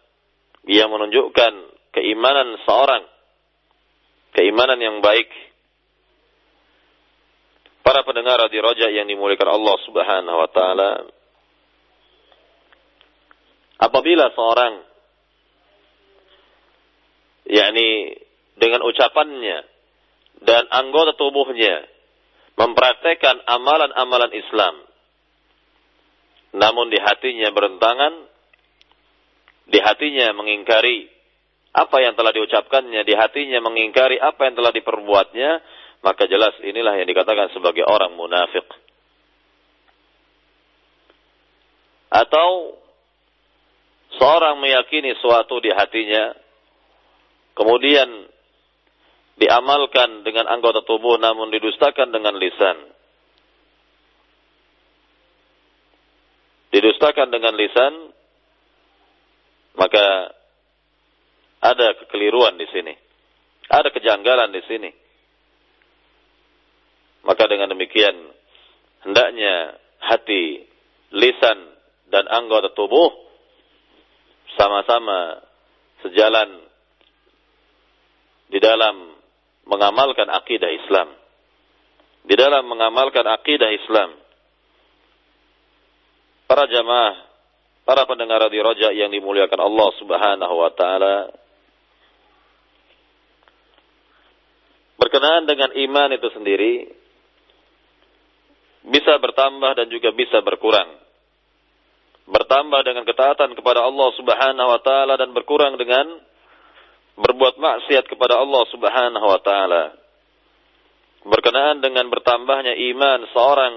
yang menunjukkan keimanan seorang, keimanan yang baik. Para pendengar di roja yang dimuliakan Allah Subhanahu wa taala, apabila seorang yakni dengan ucapannya dan anggota tubuhnya mempraktekkan amalan-amalan Islam namun di hatinya berentangan di hatinya mengingkari apa yang telah diucapkannya, di hatinya mengingkari apa yang telah diperbuatnya, maka jelas inilah yang dikatakan sebagai orang munafik. Atau seorang meyakini suatu di hatinya, kemudian diamalkan dengan anggota tubuh namun didustakan dengan lisan. Didustakan dengan lisan, maka ada kekeliruan di sini. Ada kejanggalan di sini. Maka dengan demikian, hendaknya hati, lisan, dan anggota tubuh sama-sama sejalan di dalam mengamalkan akidah Islam. Di dalam mengamalkan akidah Islam. Para jamaah, para pendengar di roja yang dimuliakan Allah subhanahu wa ta'ala, berkenaan dengan iman itu sendiri bisa bertambah dan juga bisa berkurang. Bertambah dengan ketaatan kepada Allah Subhanahu wa taala dan berkurang dengan berbuat maksiat kepada Allah Subhanahu wa taala. Berkenaan dengan bertambahnya iman seorang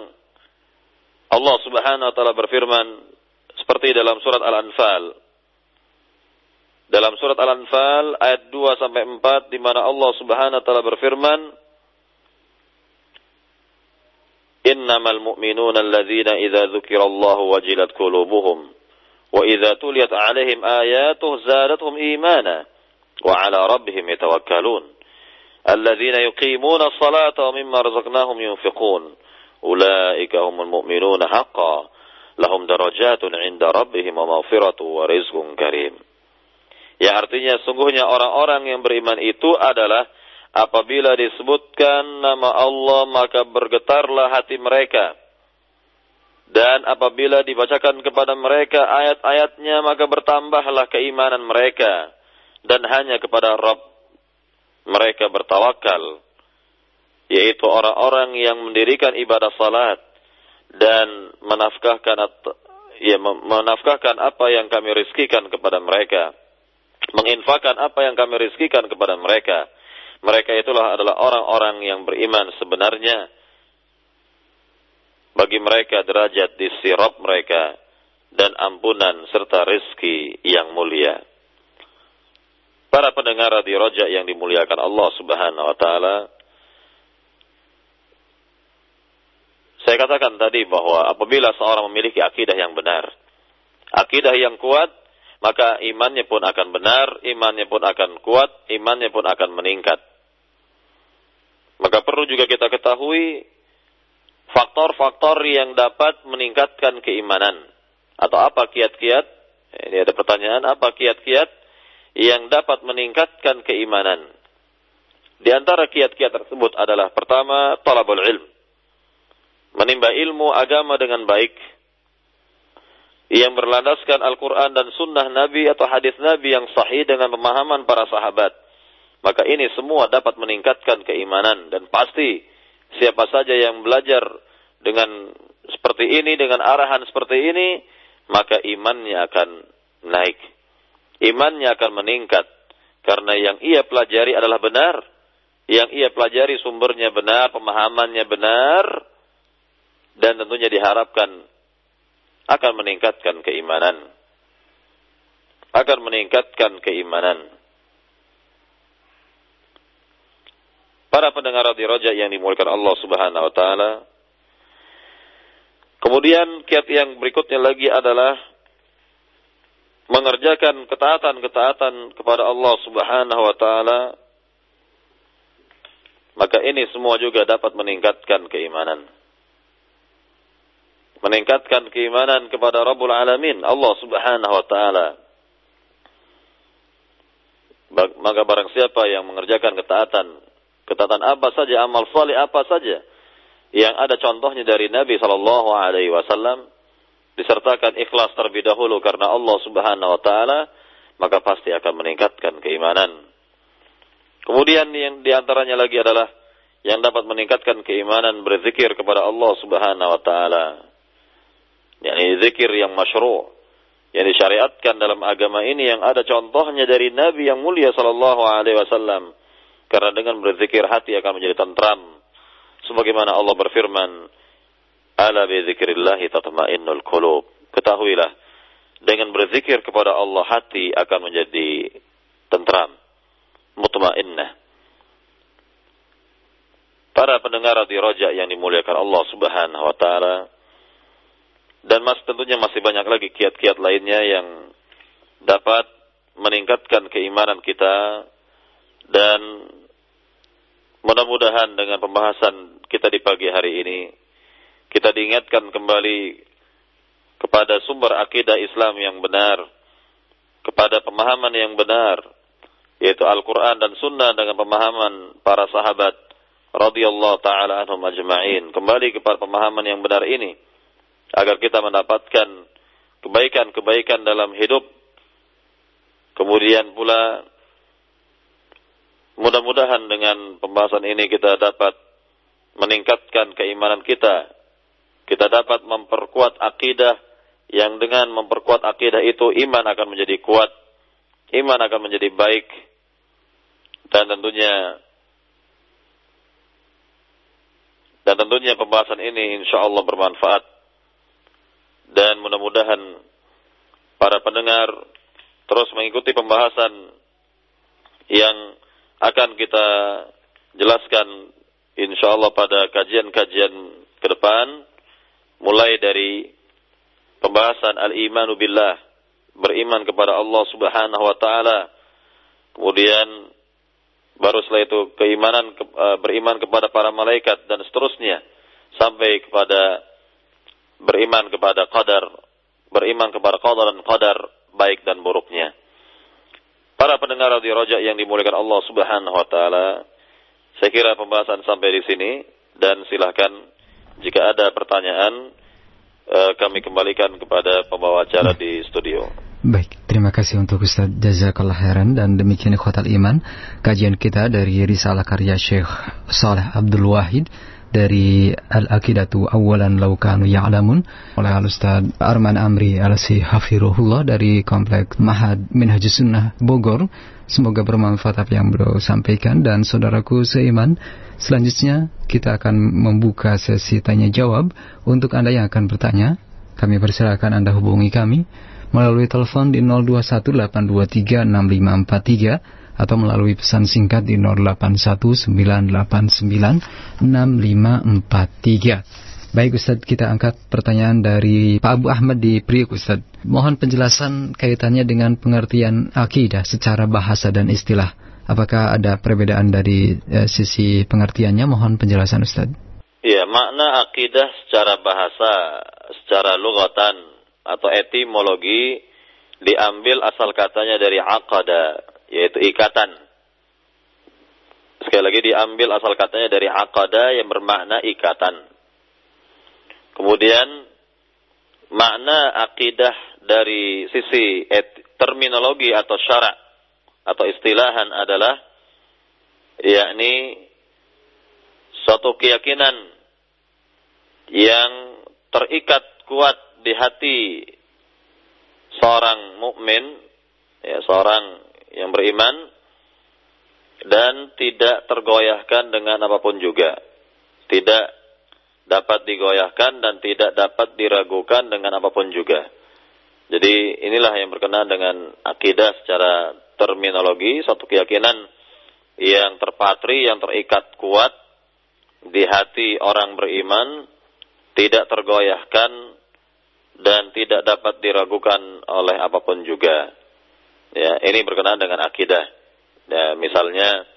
Allah Subhanahu wa taala berfirman seperti dalam surat Al-Anfal dalam surat Al-Anfal ayat 2 sampai 4 di mana Allah Subhanahu wa taala berfirman Innamal mu'minuna alladzina idza dzukirallahu wajilat qulubuhum wa idza tuliyat 'alaihim ayatuhu zadatuhum imana wa 'ala rabbihim yatawakkalun yuqimuna as-salata wa mimma razaqnahum yunfiqun ulaika humul mu'minuna haqqan lahum darajatun 'inda rabbihim wa maghfiratun wa rizqun karim Ya artinya sungguhnya orang-orang yang beriman itu adalah apabila disebutkan nama Allah maka bergetarlah hati mereka. Dan apabila dibacakan kepada mereka ayat-ayatnya maka bertambahlah keimanan mereka. Dan hanya kepada Rabb mereka bertawakal. Yaitu orang-orang yang mendirikan ibadah salat. Dan menafkahkan, ya, menafkahkan apa yang kami rizkikan kepada mereka menginfakkan apa yang kami rizkikan kepada mereka. Mereka itulah adalah orang-orang yang beriman sebenarnya. Bagi mereka derajat di sirap mereka dan ampunan serta rizki yang mulia. Para pendengar di roja yang dimuliakan Allah subhanahu wa ta'ala. Saya katakan tadi bahwa apabila seorang memiliki akidah yang benar, akidah yang kuat, maka imannya pun akan benar, imannya pun akan kuat, imannya pun akan meningkat. Maka perlu juga kita ketahui faktor-faktor yang dapat meningkatkan keimanan. Atau apa kiat-kiat? Ini ada pertanyaan, apa kiat-kiat yang dapat meningkatkan keimanan? Di antara kiat-kiat tersebut adalah pertama, talabul ilm menimba ilmu agama dengan baik yang berlandaskan Al-Quran dan Sunnah Nabi atau hadis Nabi yang sahih dengan pemahaman para sahabat. Maka ini semua dapat meningkatkan keimanan dan pasti siapa saja yang belajar dengan seperti ini, dengan arahan seperti ini, maka imannya akan naik. Imannya akan meningkat. Karena yang ia pelajari adalah benar. Yang ia pelajari sumbernya benar, pemahamannya benar, dan tentunya diharapkan akan meningkatkan keimanan. Akan meningkatkan keimanan. Para pendengar di roja yang dimuliakan Allah Subhanahu wa taala. Kemudian kiat yang berikutnya lagi adalah mengerjakan ketaatan-ketaatan kepada Allah Subhanahu wa taala. Maka ini semua juga dapat meningkatkan keimanan meningkatkan keimanan kepada Rabbul Alamin, Allah Subhanahu wa taala. Maka barang siapa yang mengerjakan ketaatan, ketaatan apa saja, amal saleh apa saja yang ada contohnya dari Nabi sallallahu alaihi wasallam disertakan ikhlas terlebih dahulu karena Allah Subhanahu wa taala, maka pasti akan meningkatkan keimanan. Kemudian yang di antaranya lagi adalah yang dapat meningkatkan keimanan berzikir kepada Allah Subhanahu wa taala yakni zikir yang masyru' yang disyariatkan dalam agama ini yang ada contohnya dari Nabi yang mulia sallallahu alaihi wasallam. Karena dengan berzikir hati akan menjadi tentram. Sebagaimana Allah berfirman ala bi dzikrillah tatma'innul qulub. Ketahuilah dengan berzikir kepada Allah hati akan menjadi tentram mutmainnah. Para pendengar di rojak yang dimuliakan Allah Subhanahu wa taala dan mas tentunya masih banyak lagi kiat-kiat lainnya yang dapat meningkatkan keimanan kita dan mudah-mudahan dengan pembahasan kita di pagi hari ini kita diingatkan kembali kepada sumber akidah Islam yang benar, kepada pemahaman yang benar, yaitu Al-Quran dan Sunnah dengan pemahaman para sahabat radhiyallahu taala anhum ajma'in. Kembali kepada pemahaman yang benar ini agar kita mendapatkan kebaikan-kebaikan dalam hidup. Kemudian pula mudah-mudahan dengan pembahasan ini kita dapat meningkatkan keimanan kita. Kita dapat memperkuat akidah yang dengan memperkuat akidah itu iman akan menjadi kuat, iman akan menjadi baik dan tentunya dan tentunya pembahasan ini insya Allah bermanfaat dan mudah-mudahan para pendengar terus mengikuti pembahasan yang akan kita jelaskan insya Allah pada kajian-kajian ke depan mulai dari pembahasan al-imanu billah beriman kepada Allah Subhanahu wa taala kemudian baru setelah itu keimanan eh, beriman kepada para malaikat dan seterusnya sampai kepada beriman kepada qadar, beriman kepada qadar dan qadar baik dan buruknya. Para pendengar radio Roja yang dimuliakan Allah Subhanahu wa taala, saya kira pembahasan sampai di sini dan silahkan jika ada pertanyaan eh, kami kembalikan kepada pembawa acara di studio. Baik, terima kasih untuk Ustaz Jazakallah Heran dan demikian ikhwatal iman kajian kita dari risalah karya Syekh Saleh Abdul Wahid dari Al-Aqidatu Awalan Laukanu Ya'lamun oleh Al-Ustaz Arman Amri Al-Si Hafirullah dari Komplek Mahad Minhajus Sunnah Bogor. Semoga bermanfaat apa yang beliau sampaikan dan saudaraku seiman. Selanjutnya kita akan membuka sesi tanya jawab untuk Anda yang akan bertanya. Kami persilakan Anda hubungi kami melalui telepon di 0218236543 atau melalui pesan singkat di 0819896543. Baik Ustadz, kita angkat pertanyaan dari Pak Abu Ahmad di Priuk Ustadz. Mohon penjelasan kaitannya dengan pengertian akidah secara bahasa dan istilah. Apakah ada perbedaan dari eh, sisi pengertiannya? Mohon penjelasan Ustadz. Iya, makna akidah secara bahasa, secara lugatan atau etimologi diambil asal katanya dari aqada, yaitu ikatan. Sekali lagi diambil asal katanya dari aqada yang bermakna ikatan. Kemudian makna akidah dari sisi et, terminologi atau syarak atau istilahan adalah yakni suatu keyakinan yang terikat kuat di hati seorang mukmin ya seorang yang beriman dan tidak tergoyahkan dengan apa pun juga tidak dapat digoyahkan dan tidak dapat diragukan dengan apa pun juga. Jadi inilah yang berkenaan dengan akidah secara terminologi, satu keyakinan yang terpatri, yang terikat kuat di hati orang beriman, tidak tergoyahkan dan tidak dapat diragukan oleh apa pun juga. Ya, ini berkenaan dengan akidah. Ya, misalnya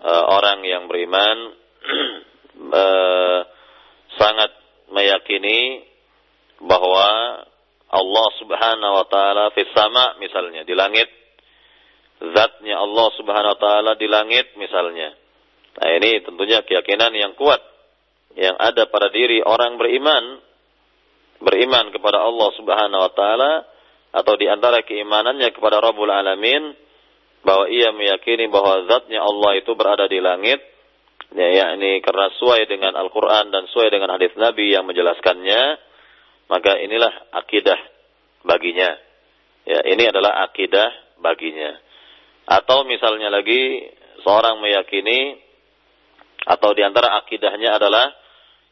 uh, orang yang beriman uh, <clears throat> sangat meyakini bahwa Allah Subhanahu wa taala fis sama misalnya di langit zatnya Allah Subhanahu wa taala di langit misalnya. Nah, ini tentunya keyakinan yang kuat yang ada pada diri orang beriman beriman kepada Allah Subhanahu wa taala atau di antara keimanannya kepada Rabbul Alamin bahwa ia meyakini bahwa zatnya Allah itu berada di langit ya yakni karena sesuai dengan Al-Qur'an dan sesuai dengan hadis Nabi yang menjelaskannya maka inilah akidah baginya. Ya ini adalah akidah baginya. Atau misalnya lagi seorang meyakini atau di antara akidahnya adalah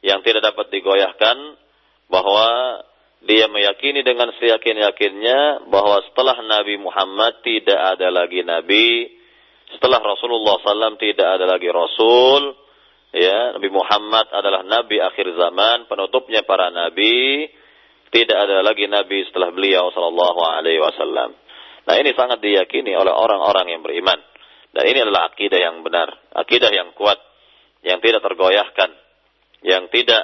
yang tidak dapat digoyahkan bahwa dia meyakini dengan seyakin-yakinnya bahwa setelah Nabi Muhammad tidak ada lagi Nabi setelah Rasulullah SAW tidak ada lagi Rasul, ya Nabi Muhammad adalah Nabi akhir zaman, penutupnya para Nabi, tidak ada lagi Nabi setelah beliau Sallallahu Alaihi Wasallam. Nah ini sangat diyakini oleh orang-orang yang beriman. Dan ini adalah akidah yang benar, akidah yang kuat, yang tidak tergoyahkan, yang tidak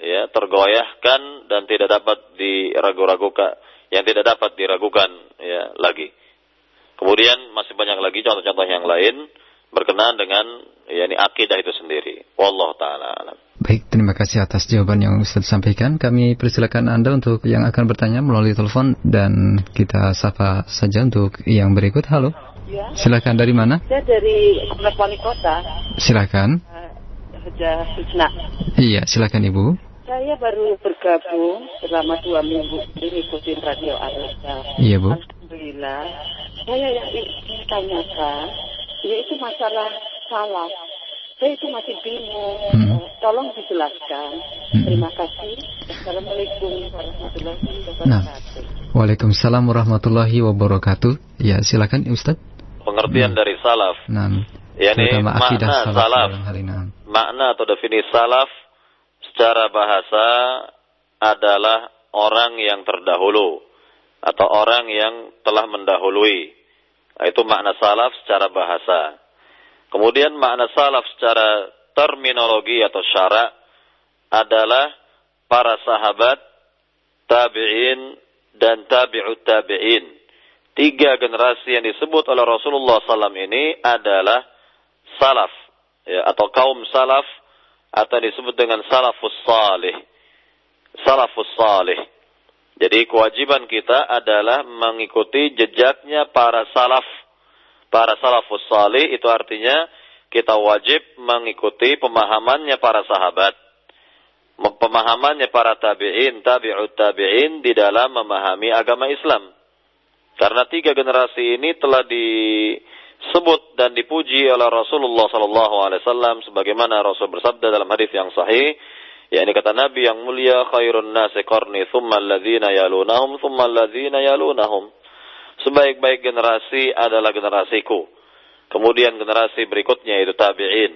ya tergoyahkan dan tidak dapat diragu-ragukan, yang tidak dapat diragukan ya lagi. Kemudian masih banyak lagi contoh-contoh yang lain berkenaan dengan yakni akidah itu sendiri. Wallahu taala alam. Baik, terima kasih atas jawaban yang Ustaz sampaikan. Kami persilakan Anda untuk yang akan bertanya melalui telepon dan kita sapa saja untuk yang berikut. Halo. Ya. Silakan dari mana? Saya dari Komplek Wali Kota. Silakan. Uh, Susna. Iya, silakan Ibu. Saya baru bergabung selama dua minggu ini ikutin radio Alisa. Iya Bu. Alhamdulillah. Saya yang ingin tanyakan, yaitu masalah salah. Saya itu masih bingung. Hmm. Tolong dijelaskan. Hmm. Terima kasih. Assalamualaikum warahmatullahi wabarakatuh. Nah. Waalaikumsalam warahmatullahi wabarakatuh. Ya, silakan Ustaz. Pengertian hmm. dari salaf. Nah. Yani makna salaf. salaf. Makna atau definisi salaf secara bahasa adalah orang yang terdahulu atau orang yang telah mendahului. Nah, itu makna salaf secara bahasa. Kemudian makna salaf secara terminologi atau syarak adalah para sahabat, tabi'in, dan tabi'ut tabi'in. Tiga generasi yang disebut oleh Rasulullah SAW ini adalah salaf ya, atau kaum salaf atau disebut dengan salafus salih. Salafus salih. Jadi kewajiban kita adalah mengikuti jejaknya para salaf. Para salafus salih itu artinya kita wajib mengikuti pemahamannya para sahabat. Pemahamannya para tabi'in, tabi'ut tabi'in di dalam memahami agama Islam. Karena tiga generasi ini telah di disebut dan dipuji oleh Rasulullah sallallahu alaihi wasallam sebagaimana Rasul bersabda dalam hadis yang sahih yakni kata Nabi yang mulia khairun nasi qarni thumma alladhina yalunahum thumma alladhina yalunahum. Sebaik-baik generasi adalah generasiku. Kemudian generasi berikutnya itu tabi'in.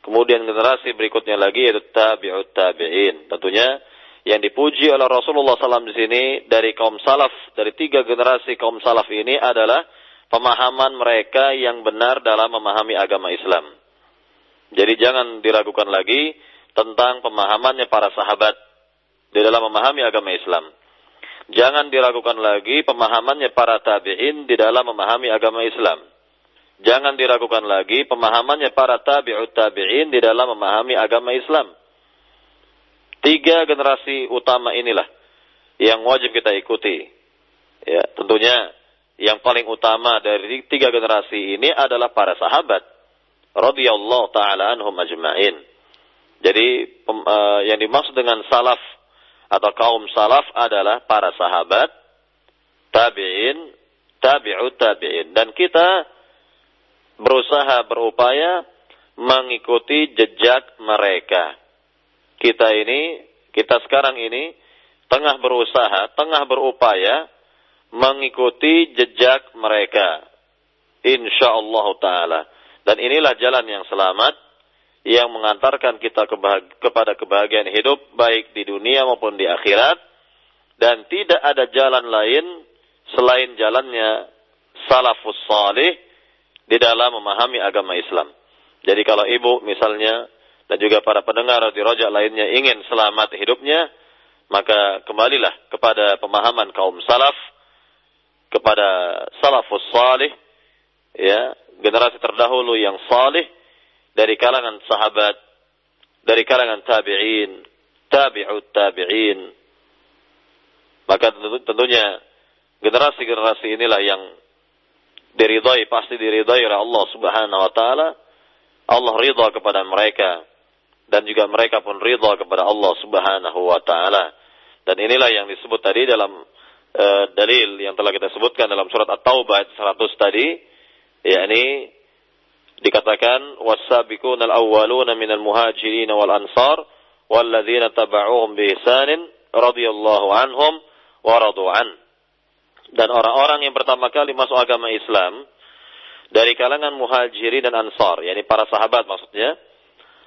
Kemudian generasi berikutnya lagi yaitu tabi'ut tabi'in. Tentunya yang dipuji oleh Rasulullah SAW di sini dari kaum salaf, dari tiga generasi kaum salaf ini adalah pemahaman mereka yang benar dalam memahami agama Islam. Jadi jangan diragukan lagi tentang pemahamannya para sahabat di dalam memahami agama Islam. Jangan diragukan lagi pemahamannya para tabi'in di dalam memahami agama Islam. Jangan diragukan lagi pemahamannya para tabi'ut tabi'in di dalam memahami agama Islam. Tiga generasi utama inilah yang wajib kita ikuti. Ya, tentunya yang paling utama dari tiga generasi ini adalah para sahabat radhiyallahu taala anhum ajma'in. Jadi uh, yang dimaksud dengan salaf atau kaum salaf adalah para sahabat, tabi'in, tabi'ut tabi'in dan kita berusaha berupaya mengikuti jejak mereka. Kita ini, kita sekarang ini tengah berusaha, tengah berupaya mengikuti jejak mereka. Insya Allah Ta'ala. Dan inilah jalan yang selamat yang mengantarkan kita kepada kebahagiaan hidup baik di dunia maupun di akhirat dan tidak ada jalan lain selain jalannya salafus salih di dalam memahami agama Islam. Jadi kalau ibu misalnya dan juga para pendengar di rojak lainnya ingin selamat hidupnya, maka kembalilah kepada pemahaman kaum salaf kepada salafus salih ya generasi terdahulu yang salih dari kalangan sahabat dari kalangan tabi'in tabi'ut tabi'in. Maka tentunya generasi-generasi inilah yang diridhai pasti diridhai oleh Allah Subhanahu wa taala. Allah ridha kepada mereka dan juga mereka pun ridha kepada Allah Subhanahu wa taala. Dan inilah yang disebut tadi dalam uh, dalil yang telah kita sebutkan dalam surat At-Taubah ayat 100 tadi yakni dikatakan was-sabiquna al-awwaluna minal muhajirin wal ansar walladzina tabauhum bi ihsanin radhiyallahu anhum wa radu an. Dan orang-orang yang pertama kali masuk agama Islam dari kalangan muhajirin dan ansar yakni para sahabat maksudnya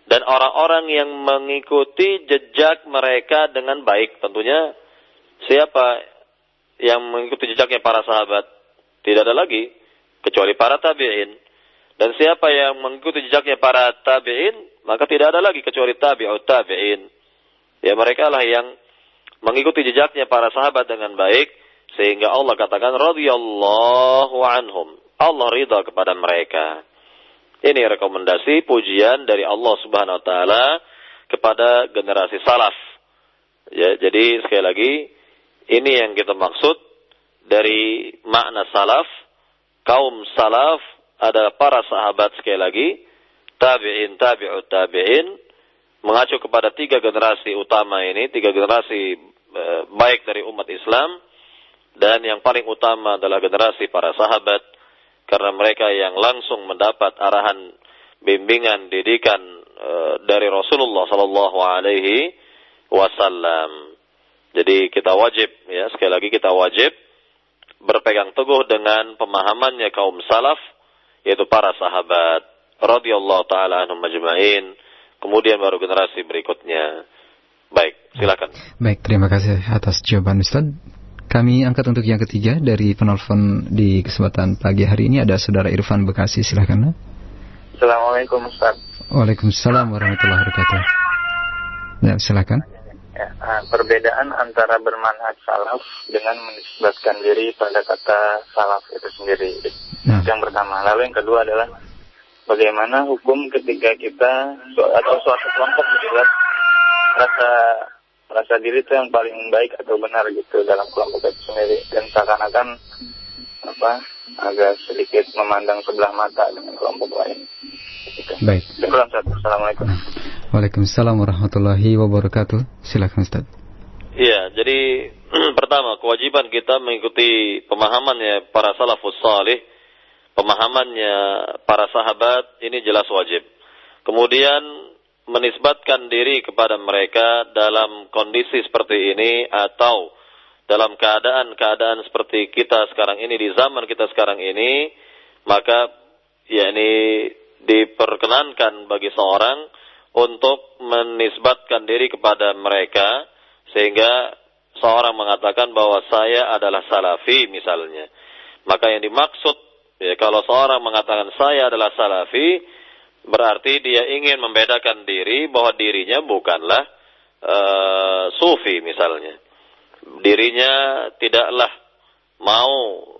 dan orang-orang yang mengikuti jejak mereka dengan baik. Tentunya siapa yang mengikuti jejaknya para sahabat. Tidak ada lagi kecuali para tabi'in. Dan siapa yang mengikuti jejaknya para tabi'in, maka tidak ada lagi kecuali tabi'ut tabi'in. Ya mereka lah yang mengikuti jejaknya para sahabat dengan baik sehingga Allah katakan radhiyallahu anhum. Allah ridha kepada mereka. Ini rekomendasi pujian dari Allah Subhanahu wa taala kepada generasi salaf. Ya, jadi sekali lagi ini yang kita maksud dari makna salaf. Kaum salaf adalah para sahabat sekali lagi. Tabi'in, tabi'ut tabi'in. Mengacu kepada tiga generasi utama ini. Tiga generasi e, baik dari umat Islam. Dan yang paling utama adalah generasi para sahabat. Karena mereka yang langsung mendapat arahan bimbingan didikan e, dari Rasulullah Sallallahu Alaihi Wasallam. Jadi kita wajib ya sekali lagi kita wajib berpegang teguh dengan pemahamannya kaum salaf yaitu para sahabat radhiyallahu taala anhum majma'in kemudian baru generasi berikutnya. Baik, silakan. Baik, terima kasih atas jawaban Ustaz. Kami angkat untuk yang ketiga dari penelpon di kesempatan pagi hari ini ada Saudara Irfan Bekasi, silakan. Assalamualaikum Ustaz. Waalaikumsalam warahmatullahi wabarakatuh. Ya, silakan ya, uh, perbedaan antara bermanhaj salaf dengan menisbatkan diri pada kata salaf itu sendiri. Nah. Yang pertama. Lalu yang kedua adalah bagaimana hukum ketika kita atau suatu kelompok berbuat rasa rasa diri itu yang paling baik atau benar gitu dalam kelompok itu sendiri dan seakan-akan apa agak sedikit memandang sebelah mata dengan kelompok lain. Gitu. Baik. Assalamualaikum. Waalaikumsalam warahmatullahi wabarakatuh. Silakan Ustaz. Iya, jadi <clears throat> pertama kewajiban kita mengikuti pemahamannya para salafus salih, pemahamannya para sahabat ini jelas wajib. Kemudian menisbatkan diri kepada mereka dalam kondisi seperti ini atau dalam keadaan-keadaan seperti kita sekarang ini di zaman kita sekarang ini, maka yakni diperkenankan bagi seorang untuk menisbatkan diri kepada mereka sehingga seorang mengatakan bahwa saya adalah salafi misalnya. Maka yang dimaksud ya, kalau seorang mengatakan saya adalah salafi berarti dia ingin membedakan diri bahwa dirinya bukanlah uh, sufi misalnya. Dirinya tidaklah mau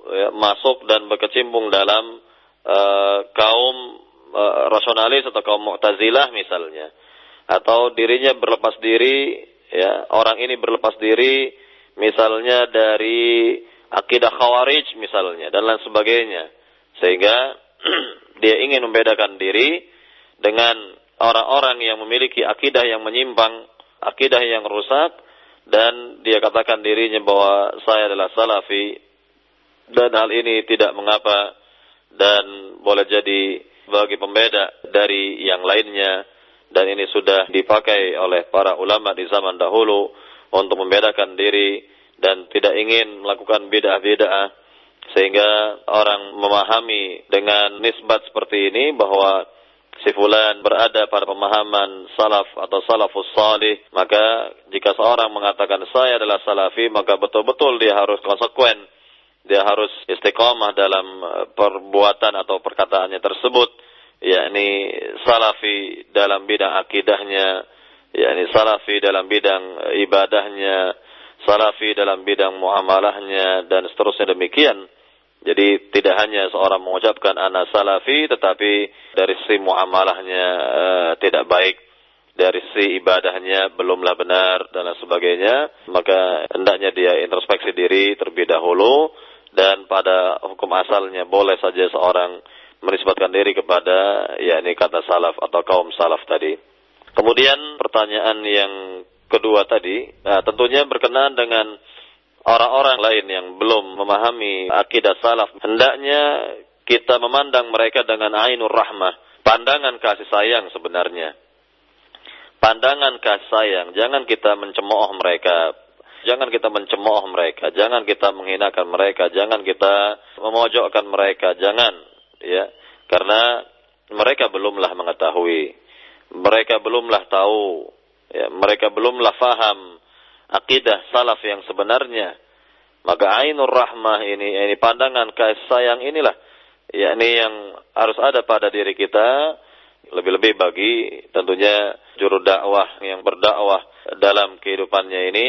ya, masuk dan berkecimpung dalam uh, kaum uh, rasionalis atau kaum mu'tazilah misalnya. Atau dirinya berlepas diri ya orang ini berlepas diri misalnya dari akidah khawarij misalnya dan lain sebagainya sehingga <clears throat> dia ingin membedakan diri dengan orang-orang yang memiliki akidah yang menyimpang akidah yang rusak dan dia katakan dirinya bahwa saya adalah salafi dan hal ini tidak mengapa dan boleh jadi bagi pembeda dari yang lainnya dan ini sudah dipakai oleh para ulama di zaman dahulu untuk membedakan diri dan tidak ingin melakukan bid'ah-bid'ah sehingga orang memahami dengan nisbat seperti ini bahwa si fulan berada pada pemahaman salaf atau salafus salih maka jika seorang mengatakan saya adalah salafi maka betul-betul dia harus konsekuen dia harus istiqomah dalam eh, perbuatan atau perkataannya tersebut. Yakni salafi dalam bidang akidahnya, yakni salafi dalam bidang ibadahnya, salafi dalam bidang muamalahnya dan seterusnya demikian. Jadi tidak hanya seorang mengucapkan anak salafi tetapi dari si muamalahnya uh, tidak baik, dari si ibadahnya belumlah benar dan sebagainya, maka hendaknya dia introspeksi diri terlebih dahulu dan pada hukum asalnya boleh saja seorang menisbatkan diri kepada yakni kata salaf atau kaum salaf tadi. Kemudian pertanyaan yang kedua tadi, nah, tentunya berkenaan dengan orang-orang lain yang belum memahami akidah salaf. Hendaknya kita memandang mereka dengan ainur rahmah, pandangan kasih sayang sebenarnya. Pandangan kasih sayang, jangan kita mencemooh mereka, jangan kita mencemooh mereka, jangan kita menghinakan mereka, jangan kita memojokkan mereka, jangan ya. Karena mereka belumlah mengetahui mereka belumlah tahu ya. Mereka belumlah faham akidah salaf yang sebenarnya. Maka ainur rahmah ini ini pandangan kasih sayang inilah yakni yang harus ada pada diri kita lebih-lebih bagi tentunya juru dakwah yang berdakwah dalam kehidupannya ini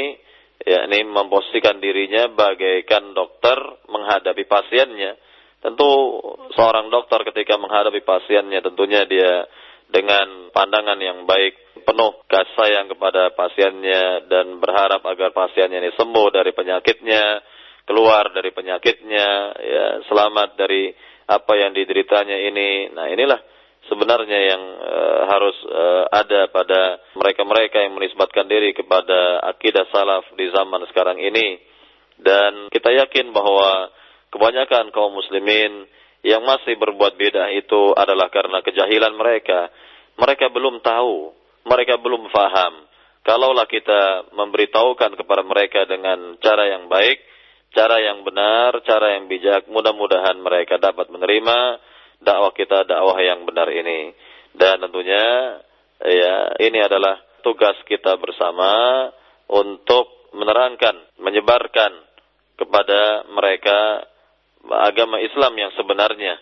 yakni memposisikan dirinya bagaikan dokter menghadapi pasiennya Tentu seorang dokter ketika menghadapi pasiennya tentunya dia dengan pandangan yang baik, penuh kasih sayang kepada pasiennya dan berharap agar pasiennya ini sembuh dari penyakitnya, keluar dari penyakitnya, ya selamat dari apa yang dideritanya ini. Nah, inilah sebenarnya yang uh, harus uh, ada pada mereka-mereka yang menisbatkan diri kepada akidah salaf di zaman sekarang ini. Dan kita yakin bahwa kebanyakan kaum muslimin yang masih berbuat bid'ah itu adalah karena kejahilan mereka. Mereka belum tahu, mereka belum faham. Kalaulah kita memberitahukan kepada mereka dengan cara yang baik, cara yang benar, cara yang bijak, mudah-mudahan mereka dapat menerima dakwah kita, dakwah yang benar ini. Dan tentunya ya ini adalah tugas kita bersama untuk menerangkan, menyebarkan kepada mereka agama Islam yang sebenarnya.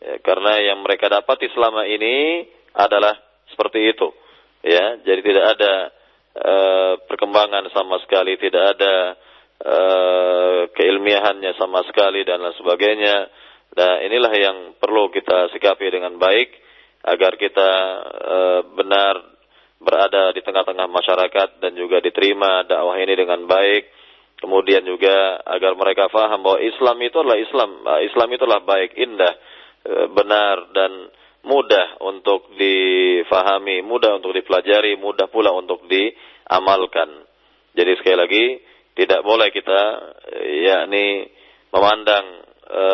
Ya, karena yang mereka dapat selama ini adalah seperti itu. Ya, jadi tidak ada uh, perkembangan sama sekali, tidak ada uh, keilmiahannya sama sekali dan lain sebagainya. Nah, inilah yang perlu kita sikapi dengan baik agar kita uh, benar berada di tengah-tengah masyarakat dan juga diterima dakwah ini dengan baik Kemudian juga agar mereka faham bahwa Islam itu adalah Islam, ah, Islam itu adalah baik, indah, eh, benar dan mudah untuk difahami, mudah untuk dipelajari, mudah pula untuk diamalkan. Jadi sekali lagi tidak boleh kita eh, yakni memandang e,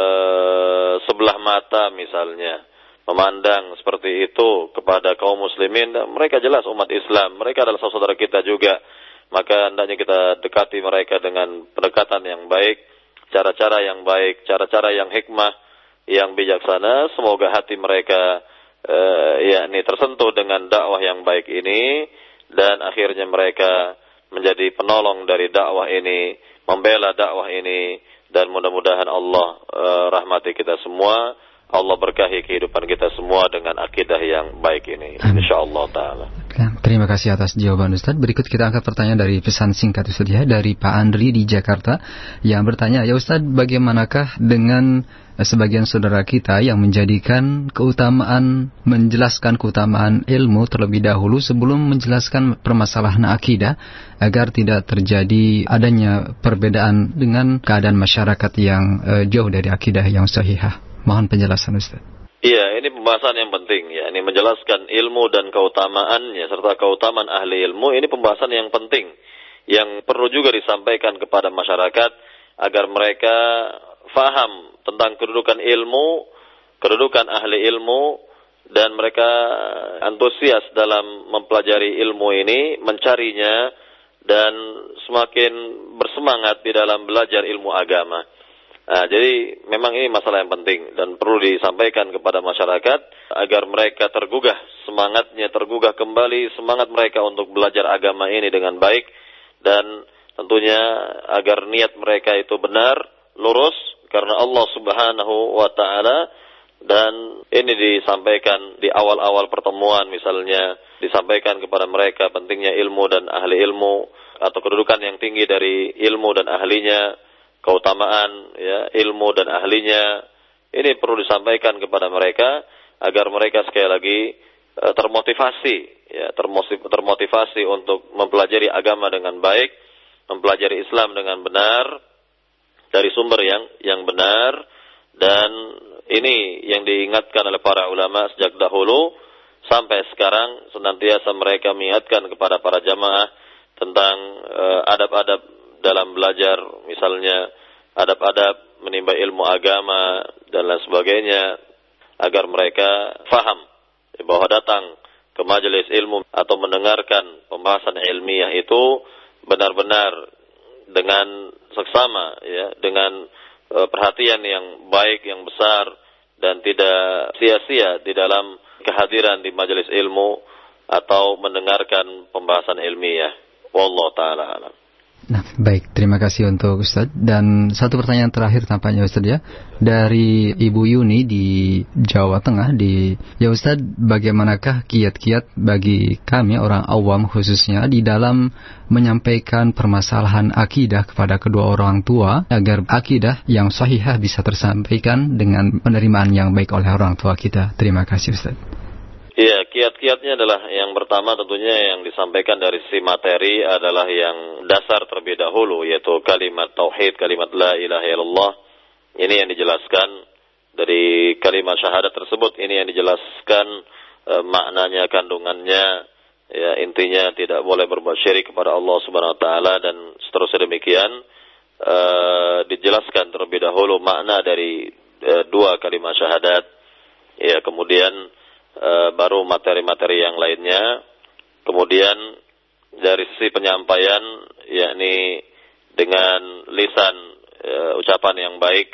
sebelah mata misalnya, memandang seperti itu kepada kaum muslimin, mereka jelas umat Islam, mereka adalah saudara kita juga maka hendaknya kita dekati mereka dengan pendekatan yang baik, cara-cara yang baik, cara-cara yang hikmah, yang bijaksana. Semoga hati mereka uh, yakni tersentuh dengan dakwah yang baik ini dan akhirnya mereka menjadi penolong dari dakwah ini, membela dakwah ini dan mudah-mudahan Allah uh, rahmati kita semua. Allah berkahi kehidupan kita semua dengan akidah yang baik ini. Insyaallah taala. Terima kasih atas jawaban Ustaz. Berikut kita angkat pertanyaan dari pesan singkat Ustaz ya dari Pak Andri di Jakarta yang bertanya, "Ya Ustaz, bagaimanakah dengan sebagian saudara kita yang menjadikan keutamaan menjelaskan keutamaan ilmu terlebih dahulu sebelum menjelaskan permasalahan akidah agar tidak terjadi adanya perbedaan dengan keadaan masyarakat yang uh, jauh dari akidah yang sahihah. Mohon penjelasan Ustaz. Iya, ini pembahasan yang penting ya. Ini menjelaskan ilmu dan keutamaannya serta keutamaan ahli ilmu ini pembahasan yang penting yang perlu juga disampaikan kepada masyarakat agar mereka faham tentang kedudukan ilmu, kedudukan ahli ilmu, dan mereka antusias dalam mempelajari ilmu ini, mencarinya, dan semakin bersemangat di dalam belajar ilmu agama. Nah, jadi memang ini masalah yang penting dan perlu disampaikan kepada masyarakat agar mereka tergugah, semangatnya tergugah kembali, semangat mereka untuk belajar agama ini dengan baik dan tentunya agar niat mereka itu benar, lurus karena Allah Subhanahu wa taala dan ini disampaikan di awal-awal pertemuan misalnya disampaikan kepada mereka pentingnya ilmu dan ahli ilmu atau kedudukan yang tinggi dari ilmu dan ahlinya keutamaan ya ilmu dan ahlinya. Ini perlu disampaikan kepada mereka agar mereka sekali lagi eh, termotivasi ya termotivasi untuk mempelajari agama dengan baik mempelajari Islam dengan benar dari sumber yang yang benar. Dan ini yang diingatkan oleh para ulama sejak dahulu sampai sekarang senantiasa mereka mengingatkan kepada para jamaah tentang uh, adab-adab dalam belajar misalnya adab-adab menimba ilmu agama dan lain sebagainya agar mereka faham bahwa datang ke majelis ilmu atau mendengarkan pembahasan ilmiah itu benar-benar dengan seksama ya dengan e, perhatian yang baik yang besar dan tidak sia-sia di dalam kehadiran di majelis ilmu atau mendengarkan pembahasan ilmiah. Wallahu taala alam. Nah, baik. Terima kasih untuk Ustadz. Dan satu pertanyaan terakhir tampaknya Ustadz ya. Dari Ibu Yuni di Jawa Tengah. di Ya Ustadz, bagaimanakah kiat-kiat bagi kami orang awam khususnya di dalam menyampaikan permasalahan akidah kepada kedua orang tua agar akidah yang sahihah bisa tersampaikan dengan penerimaan yang baik oleh orang tua kita. Terima kasih Ustadz. Kiat-kiatnya adalah yang pertama tentunya yang disampaikan dari si materi adalah yang dasar terlebih dahulu yaitu kalimat tauhid, kalimat la ilaha illallah. Ini yang dijelaskan dari kalimat syahadat tersebut ini yang dijelaskan e, maknanya, kandungannya, ya intinya tidak boleh berbuat syirik kepada Allah Subhanahu wa taala dan seterusnya demikian. E, dijelaskan terlebih dahulu makna dari e, dua kalimat syahadat. Ya, kemudian e, baru materi-materi yang lainnya. Kemudian dari sisi penyampaian yakni dengan lisan e, ucapan yang baik,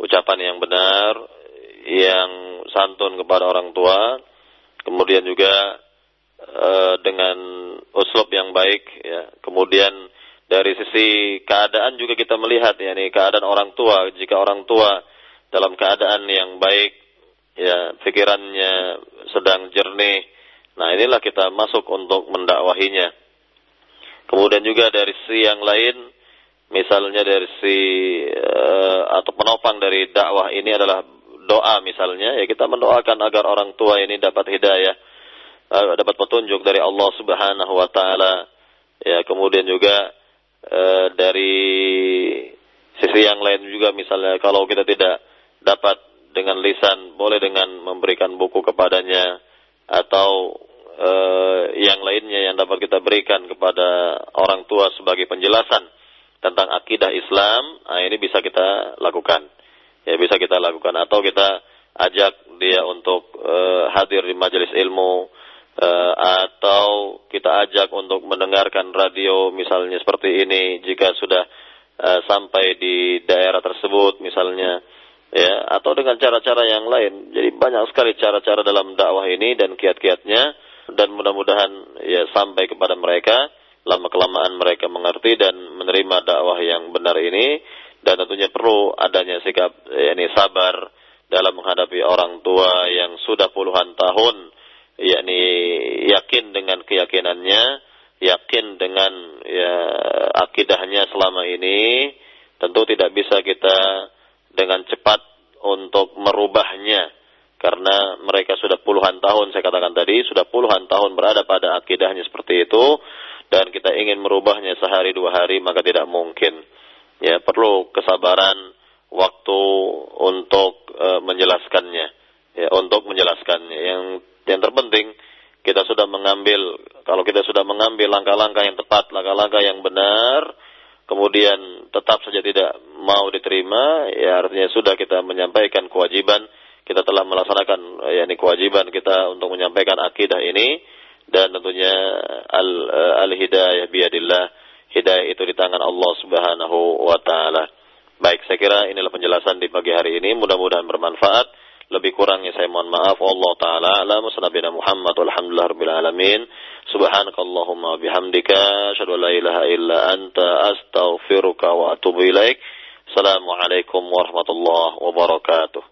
ucapan yang benar, yang santun kepada orang tua, kemudian juga e, dengan uslub yang baik ya. Kemudian dari sisi keadaan juga kita melihat ya nih keadaan orang tua jika orang tua dalam keadaan yang baik ya pikirannya sedang jernih. Nah inilah kita masuk untuk mendakwahinya. Kemudian juga dari si yang lain, misalnya dari si uh, atau penopang dari dakwah ini adalah doa misalnya, ya kita mendoakan agar orang tua ini dapat hidayah, uh, dapat petunjuk dari Allah Subhanahu Wa Taala. Ya kemudian juga uh, dari sisi yang lain juga misalnya kalau kita tidak dapat dengan lisan, boleh dengan memberikan buku kepadanya atau e, yang lainnya yang dapat kita berikan kepada orang tua sebagai penjelasan tentang akidah Islam, nah ini bisa kita lakukan. Ya bisa kita lakukan atau kita ajak dia untuk e, hadir di majelis ilmu e, atau kita ajak untuk mendengarkan radio misalnya seperti ini jika sudah e, sampai di daerah tersebut misalnya ya atau dengan cara-cara yang lain. Jadi banyak sekali cara-cara dalam dakwah ini dan kiat-kiatnya. Dan mudah-mudahan ya sampai kepada mereka. Lama kelamaan mereka mengerti dan menerima dakwah yang benar ini. Dan tentunya perlu adanya sikap ya, ini sabar dalam menghadapi orang tua yang sudah puluhan tahun yakni yakin dengan keyakinannya yakin dengan ya akidahnya selama ini. Tentu tidak bisa kita dengan cepat untuk merubahnya. Karena mereka sudah puluhan tahun saya katakan tadi sudah puluhan tahun berada pada akidahnya seperti itu dan kita ingin merubahnya sehari dua hari maka tidak mungkin. Ya perlu kesabaran waktu untuk uh, menjelaskannya. Ya untuk menjelaskannya. Yang yang terpenting kita sudah mengambil kalau kita sudah mengambil langkah-langkah yang tepat langkah-langkah yang benar kemudian tetap saja tidak mau diterima, ya artinya sudah kita menyampaikan kewajiban, kita telah melaksanakan ya ini kewajiban kita untuk menyampaikan akidah ini dan tentunya al, al hidayah biadillah, hidayah itu di tangan Allah Subhanahu wa taala. Baik, saya kira inilah penjelasan di pagi hari ini, mudah-mudahan bermanfaat. Lebih kurangnya saya mohon maaf. Allah Ta'ala alam. Nabi Muhammad. Alhamdulillah Rabbil Alamin. Subhanakallahumma bihamdika. Asyadu la ilaha illa anta astaghfiruka wa atubu ilaik. Assalamualaikum warahmatullahi wabarakatuh.